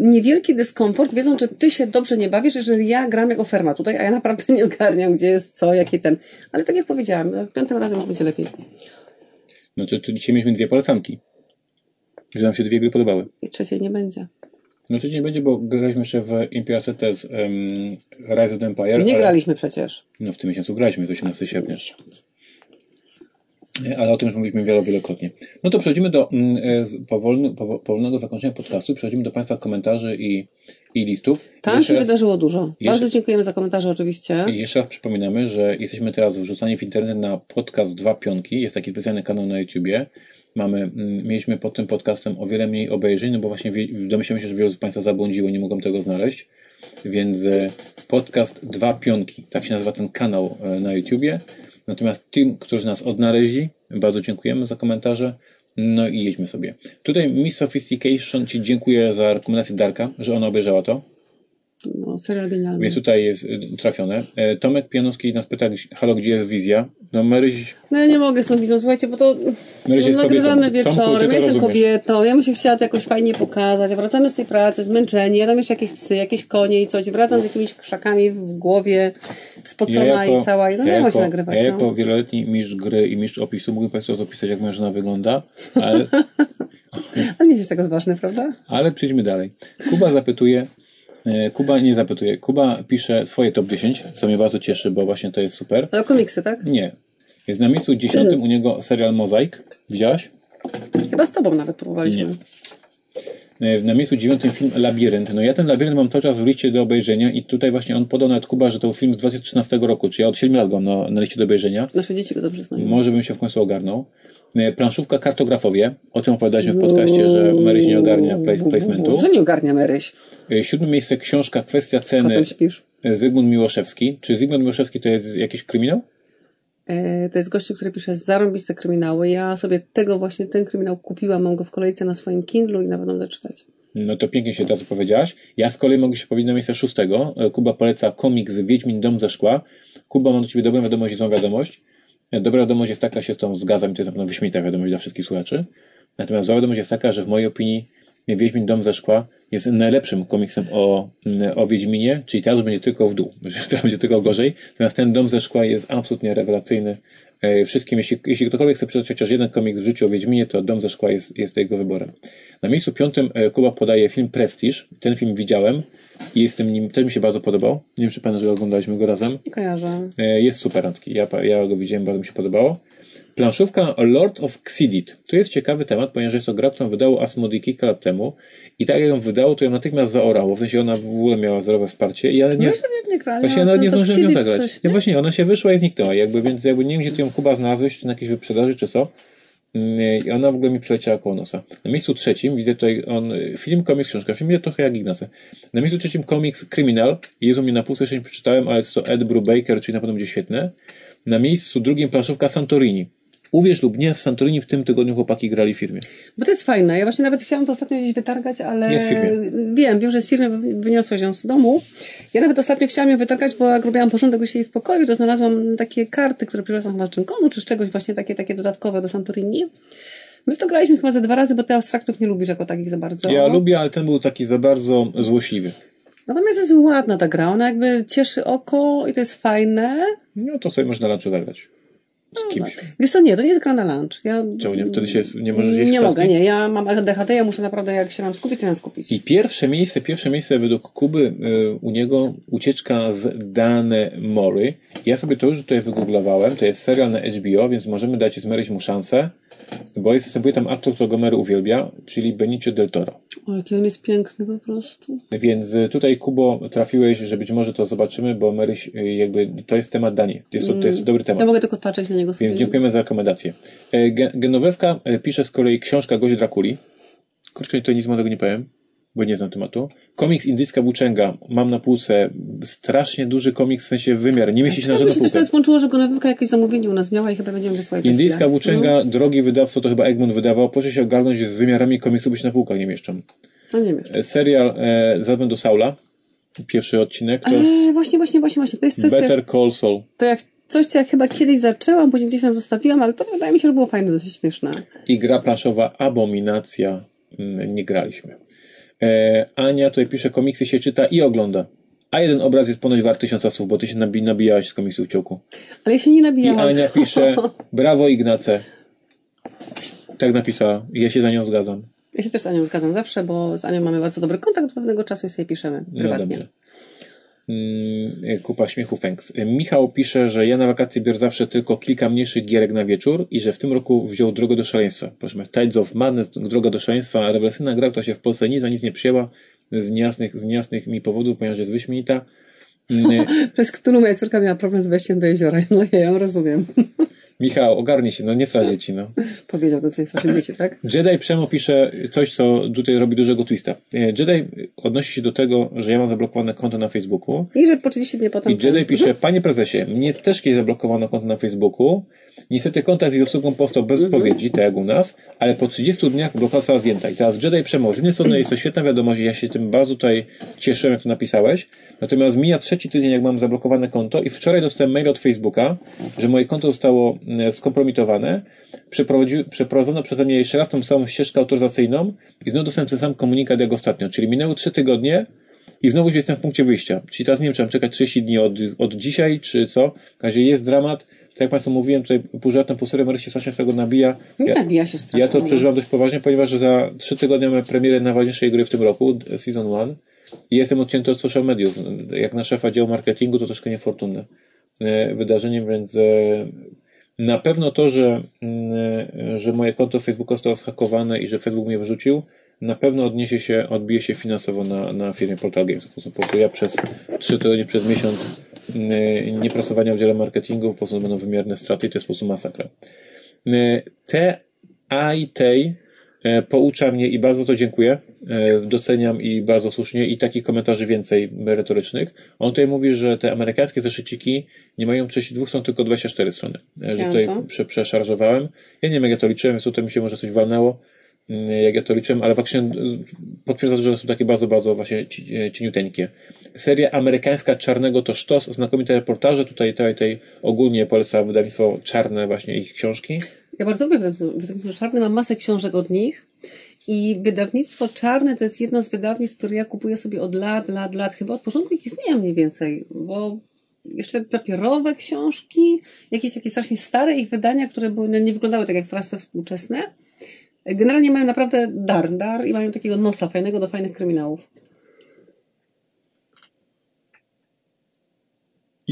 niewielki dyskomfort, wiedząc, że ty się dobrze nie bawisz, jeżeli ja gram jako ferma tutaj, a ja naprawdę nie ogarniam, gdzie jest co, jaki ten. Ale tak jak powiedziałam, piątym razem już będzie lepiej. No to, to dzisiaj mieliśmy dwie polecanki. Że nam się dwie gry podobały. I trzeciej nie będzie. No to nie będzie, bo graliśmy jeszcze w Imperial Cities um, Rise of the Empire. Nie ale- graliśmy przecież. No w tym miesiącu graliśmy, to 18 sierpnia. E, Ale o tym już mówiliśmy wielo, wielokrotnie. No to przechodzimy do mm, e, powolny, powo- powolnego zakończenia podcastu. Przechodzimy do Państwa komentarzy i, i listów. Tam Jeszcze się raz- wydarzyło dużo. jeszcze- Bardzo dziękujemy za komentarze oczywiście. I jeszcze raz przypominamy, że jesteśmy teraz wrzucani w internet na podcast Dwa Pionki. Jest taki specjalny kanał na YouTubie. Mamy, mm, mieliśmy pod tym podcastem o wiele mniej obejrzeń, no bo właśnie domyślamy się, że wielu z Państwa zabłądziło, nie mogą tego znaleźć. Więc e, podcast Dwa Pionki, tak się nazywa ten kanał e, na YouTubie. Natomiast tym, którzy nas odnaleźli, bardzo dziękujemy za komentarze. No i jedźmy sobie. Tutaj Miss Sophistication Ci dziękuję za rekomendację Darka, że ona obejrzała to. No, serial genialny. Więc tutaj jest y, trafione. E, Tomek Pianowski nas pyta, halo, gdzie jest wizja? No Maryś, No ja nie mogę z tą wizją, słuchajcie, bo to Maryś no, nagrywamy kobietą. Tomku, ty wieczorem, to ja jestem rozumiesz. kobietą, ja bym się chciała to jakoś fajnie pokazać, wracamy z tej pracy zmęczeni, ja tam jeszcze jakieś psy, jakieś konie i coś, wracam z jakimiś krzakami w głowie, spocona i cała, i no nie ja ma się jako, nagrywać. ja no. jako wieloletni mistrz gry i mistrz opisu mógłbym Państwu opisać, jak żona wygląda, ale, Ale nie jest tego ważne, prawda? ale przejdźmy dalej. Kuba zapytuje, Kuba nie zapytuje, Kuba pisze swoje top 10, co mnie bardzo cieszy, bo właśnie to jest super. Ale komiksy, tak? Nie. Jest na miejscu dziesiątym u niego serial Mozaik. Widziałaś? Chyba z tobą nawet próbowaliśmy. Nie. E, Na miejscu dziewiątym film Labirynt. No ja ten Labirynt mam cały czas w liście do obejrzenia i tutaj właśnie on podał nawet Kuba, że to był film z 2013 roku, czy ja od 7 lat go mam na, na liście do obejrzenia. Nasze dzieci go dobrze znają. Może bym się w końcu ogarnął. E, Planszówka Kartografowie. O tym opowiadaliśmy w podcaście, że Maryś nie ogarnia place, placementu. Że nie ogarnia Maryś. E, Siódme miejsce książka Kwestia ceny Zygmunt Miłoszewski. Czy Zygmunt Miłoszewski to jest jakiś kryminał? E, To jest gościu, który pisze zarąbiste kryminały. Ja sobie tego właśnie, ten kryminał kupiłam, mam go w kolejce na swoim Kindlu i nawet będę czytać. No to pięknie się teraz powiedziałaś. Ja z kolei mogę się powiedzieć na miejsce szóstego. E, Kuba poleca komiks Wiedźmin Dom ze Szkła. Kuba, mam do Ciebie dobrą wiadomość i złą wiadomość. E, Dobra wiadomość jest taka, się z tą zgadzam, i to jest na pewno wyśmienita wiadomość dla wszystkich słuchaczy. Natomiast zła wiadomość jest taka, że w mojej opinii Wiedźmin Dom ze Szkła jest najlepszym komiksem o, o Wiedźminie, czyli teraz będzie tylko w dół, teraz będzie tylko gorzej. Natomiast ten Dom ze Szkła jest absolutnie rewelacyjny. E, Wszystkim, jeśli, jeśli ktokolwiek chce przeczytać chociaż jeden komiks w życiu o Wiedźminie, to Dom ze Szkła jest, jest jego wyborem. Na miejscu piątym e, Kuba podaje film Prestige. Ten film widziałem i jestem nim, też mi się bardzo podobał. Nie wiem, czy pamiętasz, że oglądaliśmy go razem. Nie kojarzę. E, Jest super. Ja, ja go widziałem, bardzo mi się podobało. Planszówka Lord of Xidit. To jest ciekawy temat, ponieważ jest to gra, którą wydało Asmodee kilka lat temu i tak jak ją wydało, to ją natychmiast zaorało. W sensie ona w ogóle miała zerowe wsparcie i ja nie... No nie, nie grali. Właśnie ja no, nawet nie zdążyłem ją zagrać. coś, nie, nie? właśnie, ona się wyszła i zniknęła, jakby, więc jakby nie wiem, gdzie ty ją Kuba znalazłeś, czy na jakiejś wyprzedaży, czy co. Mm, I ona w ogóle mi przeleciała koło nosa. Na miejscu trzecim widzę tutaj on, film, komiks, książka. Film jest trochę jak Ignacy. Na miejscu trzecim komiks Criminal. Jezu, mnie na pół jeszcze nie przeczytałem, ale jest to Ed Brubaker, czyli na pewno będzie świetne. Na miejscu drugim planszówka Santorini. Uwierz lub nie, w Santorini w tym tygodniu chłopaki grali w firmie. Bo to jest fajne. Ja właśnie nawet chciałam to ostatnio gdzieś wytargać, ale... Jest w firmie. Wiem, wiem, że jest w firmie, wyniosłeś ją z domu. Ja nawet ostatnio chciałam ją wytargać, bo jak robiłam porządek u siebie w pokoju, to znalazłam takie karty, które przywiozłam chyba z Dżinkonu, czy z czegoś właśnie takie, takie dodatkowe do Santorini. My w to graliśmy chyba ze dwa razy, bo ty abstraktów nie lubisz jako takich za bardzo. Ja lubię, ale ten był taki za bardzo złośliwy. Natomiast jest ładna ta gra, ona jakby cieszy oko i to jest fajne. No to sobie można lunchu zagrać. Z kimś. Wiesz co, nie, to nie jest gra na lunch. Ja Czemu nie? Wtedy się nie możesz jeść nie mogę, nie. Ja mam ADHD, ja muszę naprawdę, jak się mam skupić, to mam skupić. I pierwsze miejsce, pierwsze miejsce według Kuby y, u niego ucieczka z Dane Mory. Ja sobie to już tutaj wygooglowałem. To jest serial na HBO, więc możemy dać zmeryć mu szansę. Bo jest, występuje tam aktor, którego Mary uwielbia, czyli Benicio del Toro. O, jaki on jest piękny po prostu. Więc y, tutaj, Kubo, trafiłeś, że być może to zobaczymy, bo Maryś, y, jakby, to jest temat Danii. Jest to, to jest dobry temat. Ja mogę tylko patrzeć na niego sobie. Więc dziękujemy za rekomendację. E, Ge- Genowewka e, pisze z kolei książka Gość Drakuli. Kurczę, to nic młodego nie powiem, bo nie znam tematu. Komiks Indyjska Włóczęga. Mam na półce strasznie duży komiks, w sensie wymiar. Nie mieści się na żadną się też półkę. teraz włączyło, że Gonowika jakieś zamówienie u nas miała i chyba będziemy wysłać Indyjska. Włóczęga, drogi wydawco, to chyba Egmont wydawał. Proszę się ogarnąć z wymiarami komiksu, bo się na półkach nie mieszczą. No nie wiem. E, Serial e, Zadzwoń do Saula. Pierwszy odcinek to Eee, właśnie, właśnie, właśnie, właśnie. To jest coś, co Better jak, Call Saul. to jak coś, co jak chyba kiedyś zaczęłam, później gdzieś tam zostawiłam, ale to wydaje mi się, że było fajne, dosyć śmieszne. i gra planszowa Abominacja. Mm, Nie graliśmy. E, Ania tutaj pisze, komiksy się czyta i ogląda. A jeden obraz jest ponoć wart tysiąca słów, bo ty się nabi- nabijałaś z komiksów ciołku. Ale ja się nie I nabijałam. Ania pisze, brawo Ignace. Tak napisała. I Ja się za nią zgadzam. Ja się też z Anią zgadzam zawsze, bo z Anią mamy bardzo dobry kontakt od pewnego czasu i sobie piszemy No prywatnie. dobrze. Mm, Kupa śmiechu Fęks. Michał pisze, że ja na wakacje biorę zawsze tylko kilka mniejszych gierek na wieczór i że w tym roku wziął Drogę do Szaleństwa. Proszę Tides of Madness, Droga do Szaleństwa, rewelacyjna gra, która się w Polsce nic za nic nie przyjęła z niejasnych, z niejasnych mi powodów, ponieważ jest wyśmienita. Mm, Przez którą moja córka miała problem z wejściem do jeziora. No ja ją rozumiem. Michał, ogarnij się, no nie strać dzieci, no. Powiedział to, co jest strasznie dzieci, tak? Jedi Przemo pisze coś, co tutaj robi dużego twista. E, Jedi odnosi się do tego, że ja mam zablokowane konto na Facebooku I że po 30 dni potem... I Jedi pisze, panie prezesie, mnie też kiedyś zablokowano konto na Facebooku. Niestety kontakt z jej obsługą powstał bez odpowiedzi, tak jak u nas, ale po 30 dniach blokada została zdjęta. I teraz Jedi Przemo, z jednej strony jest to świetna wiadomość ja się tym bardzo tutaj cieszyłem, jak to napisałeś. Natomiast mija trzeci tydzień, jak mam zablokowane konto i wczoraj dostałem mail od Facebooka, że moje konto zostało e, skompromitowane. Przeprowadzono przeze mnie jeszcze raz tą samą ścieżkę autoryzacyjną i znowu dostałem ten sam komunikat jak ostatnio. Czyli minęły trzy tygodnie, i znowu jestem w punkcie wyjścia. Czyli teraz nie wiem, czy mam czekać 30 dni od, od dzisiaj, czy co. W każdym razie jest dramat. Tak jak Państwu mówiłem, tutaj pół żartem, pół serio, Maryś się strasznie z tego nabija. Nie nabija się strasznie. Ja to no. przeżywam dość poważnie, ponieważ za 3 tygodnie mamy premierę najważniejszej gry w tym roku, Season 1. I jestem odcięty od social mediów. Jak na szefa działu marketingu, to troszkę niefortunne e, wydarzenie, więc e, na pewno to, że, mm, że moje konto Facebooka zostało zhakowane i że Facebook mnie wyrzucił, na pewno odniesie się, odbije się finansowo na, na firmie Portal Games. Po prostu, ja przez 3 tygodnie, przez miesiąc mm, niepracowania w dziale marketingu, po prostu będą wymierne straty i to jest po prostu masakra. Y, Te a i tej e, poucza mnie i bardzo to dziękuję. Doceniam i bardzo słusznie i takich komentarzy więcej merytorycznych. On tutaj mówi, że te amerykańskie zeszyciki nie mają 32 stron, tylko 24 strony. E, Że tutaj to. prze, przeszarżowałem. Ja nie wiem, jak ja to liczyłem, więc tutaj mi się może coś walnęło, jak ja to liczyłem, ale faktycznie y, potwierdza, że są takie bardzo, bardzo właśnie e, cieniuteńkie. Seria amerykańska Czarnego to sztos, znakomite reportaże. Tutaj, tutaj, tutaj ogólnie poleca wydawnictwo Czarne właśnie ich książki. Ja bardzo lubię wydawnictwo Czarne, mam masę książek od nich i wydawnictwo Czarne to jest jedno z wydawnictw, które ja kupuję sobie od lat, lat, lat, chyba od początku ich istnienia mniej więcej, bo jeszcze papierowe książki, jakieś takie strasznie stare ich wydania, które były, no, nie wyglądały tak jak teraz te współczesne. Generalnie mają naprawdę dar, dar i mają takiego nosa fajnego do fajnych kryminałów.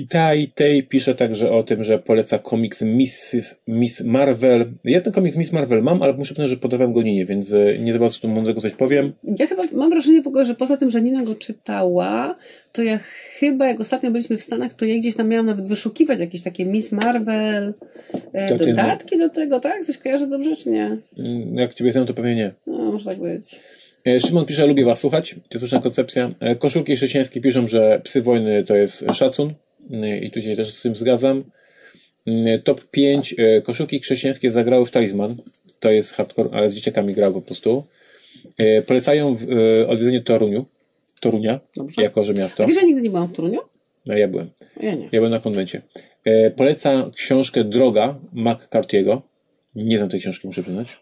I ta i tej pisze także o tym, że poleca komiks Miss, Miss Marvel. Ja ten komiks Miss Marvel mam, ale muszę powiedzieć, że podawałem go Ninie, więc e, nie za bardzo tu mądrego coś powiem. Ja chyba mam wrażenie w ogóle, że poza tym, że Nina go czytała, to ja chyba, jak ostatnio byliśmy w Stanach, to ja gdzieś tam miałam nawet wyszukiwać jakieś takie Miss Marvel, e, Takie, dodatki do tego, tak? Coś kojarzę dobrze, czy nie? Mm, Jak ciebie znam, to pewnie nie. No, może tak być. E, Szymon pisze, lubię was słuchać. To jest słuszna koncepcja. Koszulki chrześcijańskie piszą, że psy wojny to jest szacun. E, I tu się też z tym zgadzam. Mm, Top 5 e, koszulki chrześcijańskie zagrały w Talisman. To jest hardcore, ale z dzieciakami grał po prostu. Polecają odwiedzenie Toruniu. Torunia, Dobrze. jako że miasto. Że ja nigdy nie byłam w Toruniu? No ja byłem. Ja nie. Ja byłem na konwencie. E, poleca książkę Droga McCarthy'ego. Nie znam tej książki, muszę przyznać.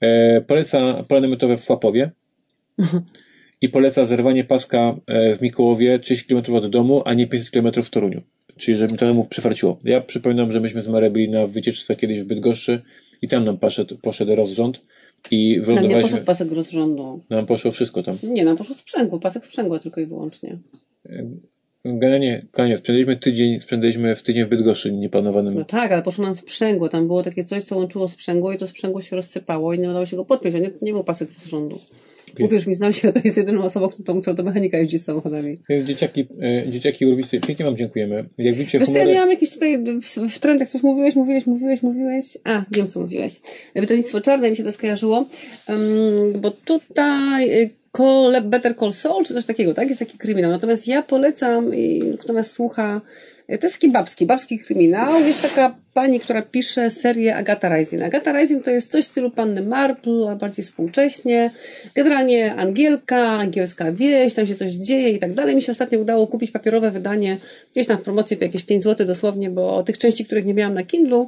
E, poleca pole namiotowe w Chłapowie. I poleca zerwanie paska e, w Mikołowie 30 km od domu, a nie 500 km w Toruniu. Czyli żeby trochę mu przyfarciło. Ja przypominam, że myśmy z Marę byli na wycieczce kiedyś w Bydgoszczy i tam nam poszedł, poszedł rozrząd i Nam nie wylądowaliśmy... poszedł pasek rozrządu. Nam poszło wszystko tam. Nie, nam poszło sprzęgło, pasek sprzęgła tylko i wyłącznie. Generalnie, koniec. Spędziliśmy tydzień, spędziliśmy w tydzień w Bydgoszczy nieplanowanym. No tak, ale poszło nam sprzęgło. Tam było takie coś, co łączyło sprzęgło i to sprzęgło się rozsypało i nie udało się go podpiąć, a nie, nie był pasek z rządu. Mówisz mi, znam się, to jest jedyną osobą, którą, która do mechanika jeździ z samochodami. Więc dzieciaki, e, dzieciaki urwisy, pięknie Wam dziękujemy. Jak widzicie, Wiesz co, ja humory... miałam jakieś tutaj w, w trendach coś mówiłeś, mówiłeś, mówiłeś, mówiłeś. A, wiem co mówiłeś. Wydawnictwo czarne mi się to skojarzyło, um, bo tutaj Call, Better Call Saul, czy coś takiego, tak? Jest taki kryminał. Natomiast ja polecam, i kto nas słucha, y, to jest taki babski, babski kryminał. Jest taka pani, która pisze serię Agata Rising. Agata Rising to jest coś w stylu Panny Marple, ale bardziej współcześnie. Generalnie Angielka, angielska wieś, tam się coś dzieje i tak dalej. Mi się ostatnio udało kupić papierowe wydanie, gdzieś tam w promocji po jakieś 5 zł dosłownie, bo tych części, których nie miałam na Kindle.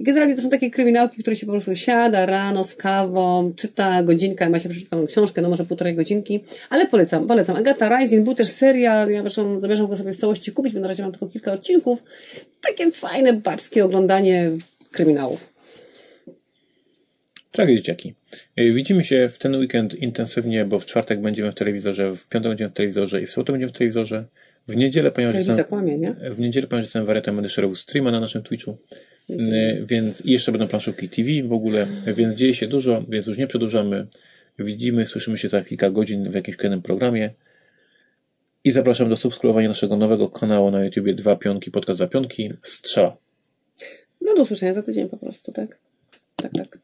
I generalnie to są takie kryminałki, które się po prostu siada rano z kawą, czyta godzinkę, ma się przeczytaną książkę, no może półtorej godzinki, ale polecam, polecam. Agata Rising, był też serial, ja zresztą zamierzam go sobie w całości kupić, bo na razie mam tylko kilka odcinków. Takie fajne, babskie oglądanie kryminałów. Drogie dzieciaki, y, widzimy się w ten weekend intensywnie, bo w czwartek będziemy w telewizorze, w piątek będziemy w telewizorze i w sobotę będziemy w telewizorze. W niedzielę, ponieważ jestem, nie? w niedzielę, ponieważ jestem wariatem, będę szerował streama na naszym Twitchu. Y, Więc i jeszcze będą planszówki TV w ogóle, więc dzieje się dużo, więc już nie przedłużamy. Widzimy, słyszymy się za kilka godzin w jakimś kolejnym programie. I zapraszam do subskrybowania naszego nowego kanału na YouTubie Dwa Pionki, podcast za pionki, strzała. No do usłyszenia za tydzień po prostu, tak? Tak, tak.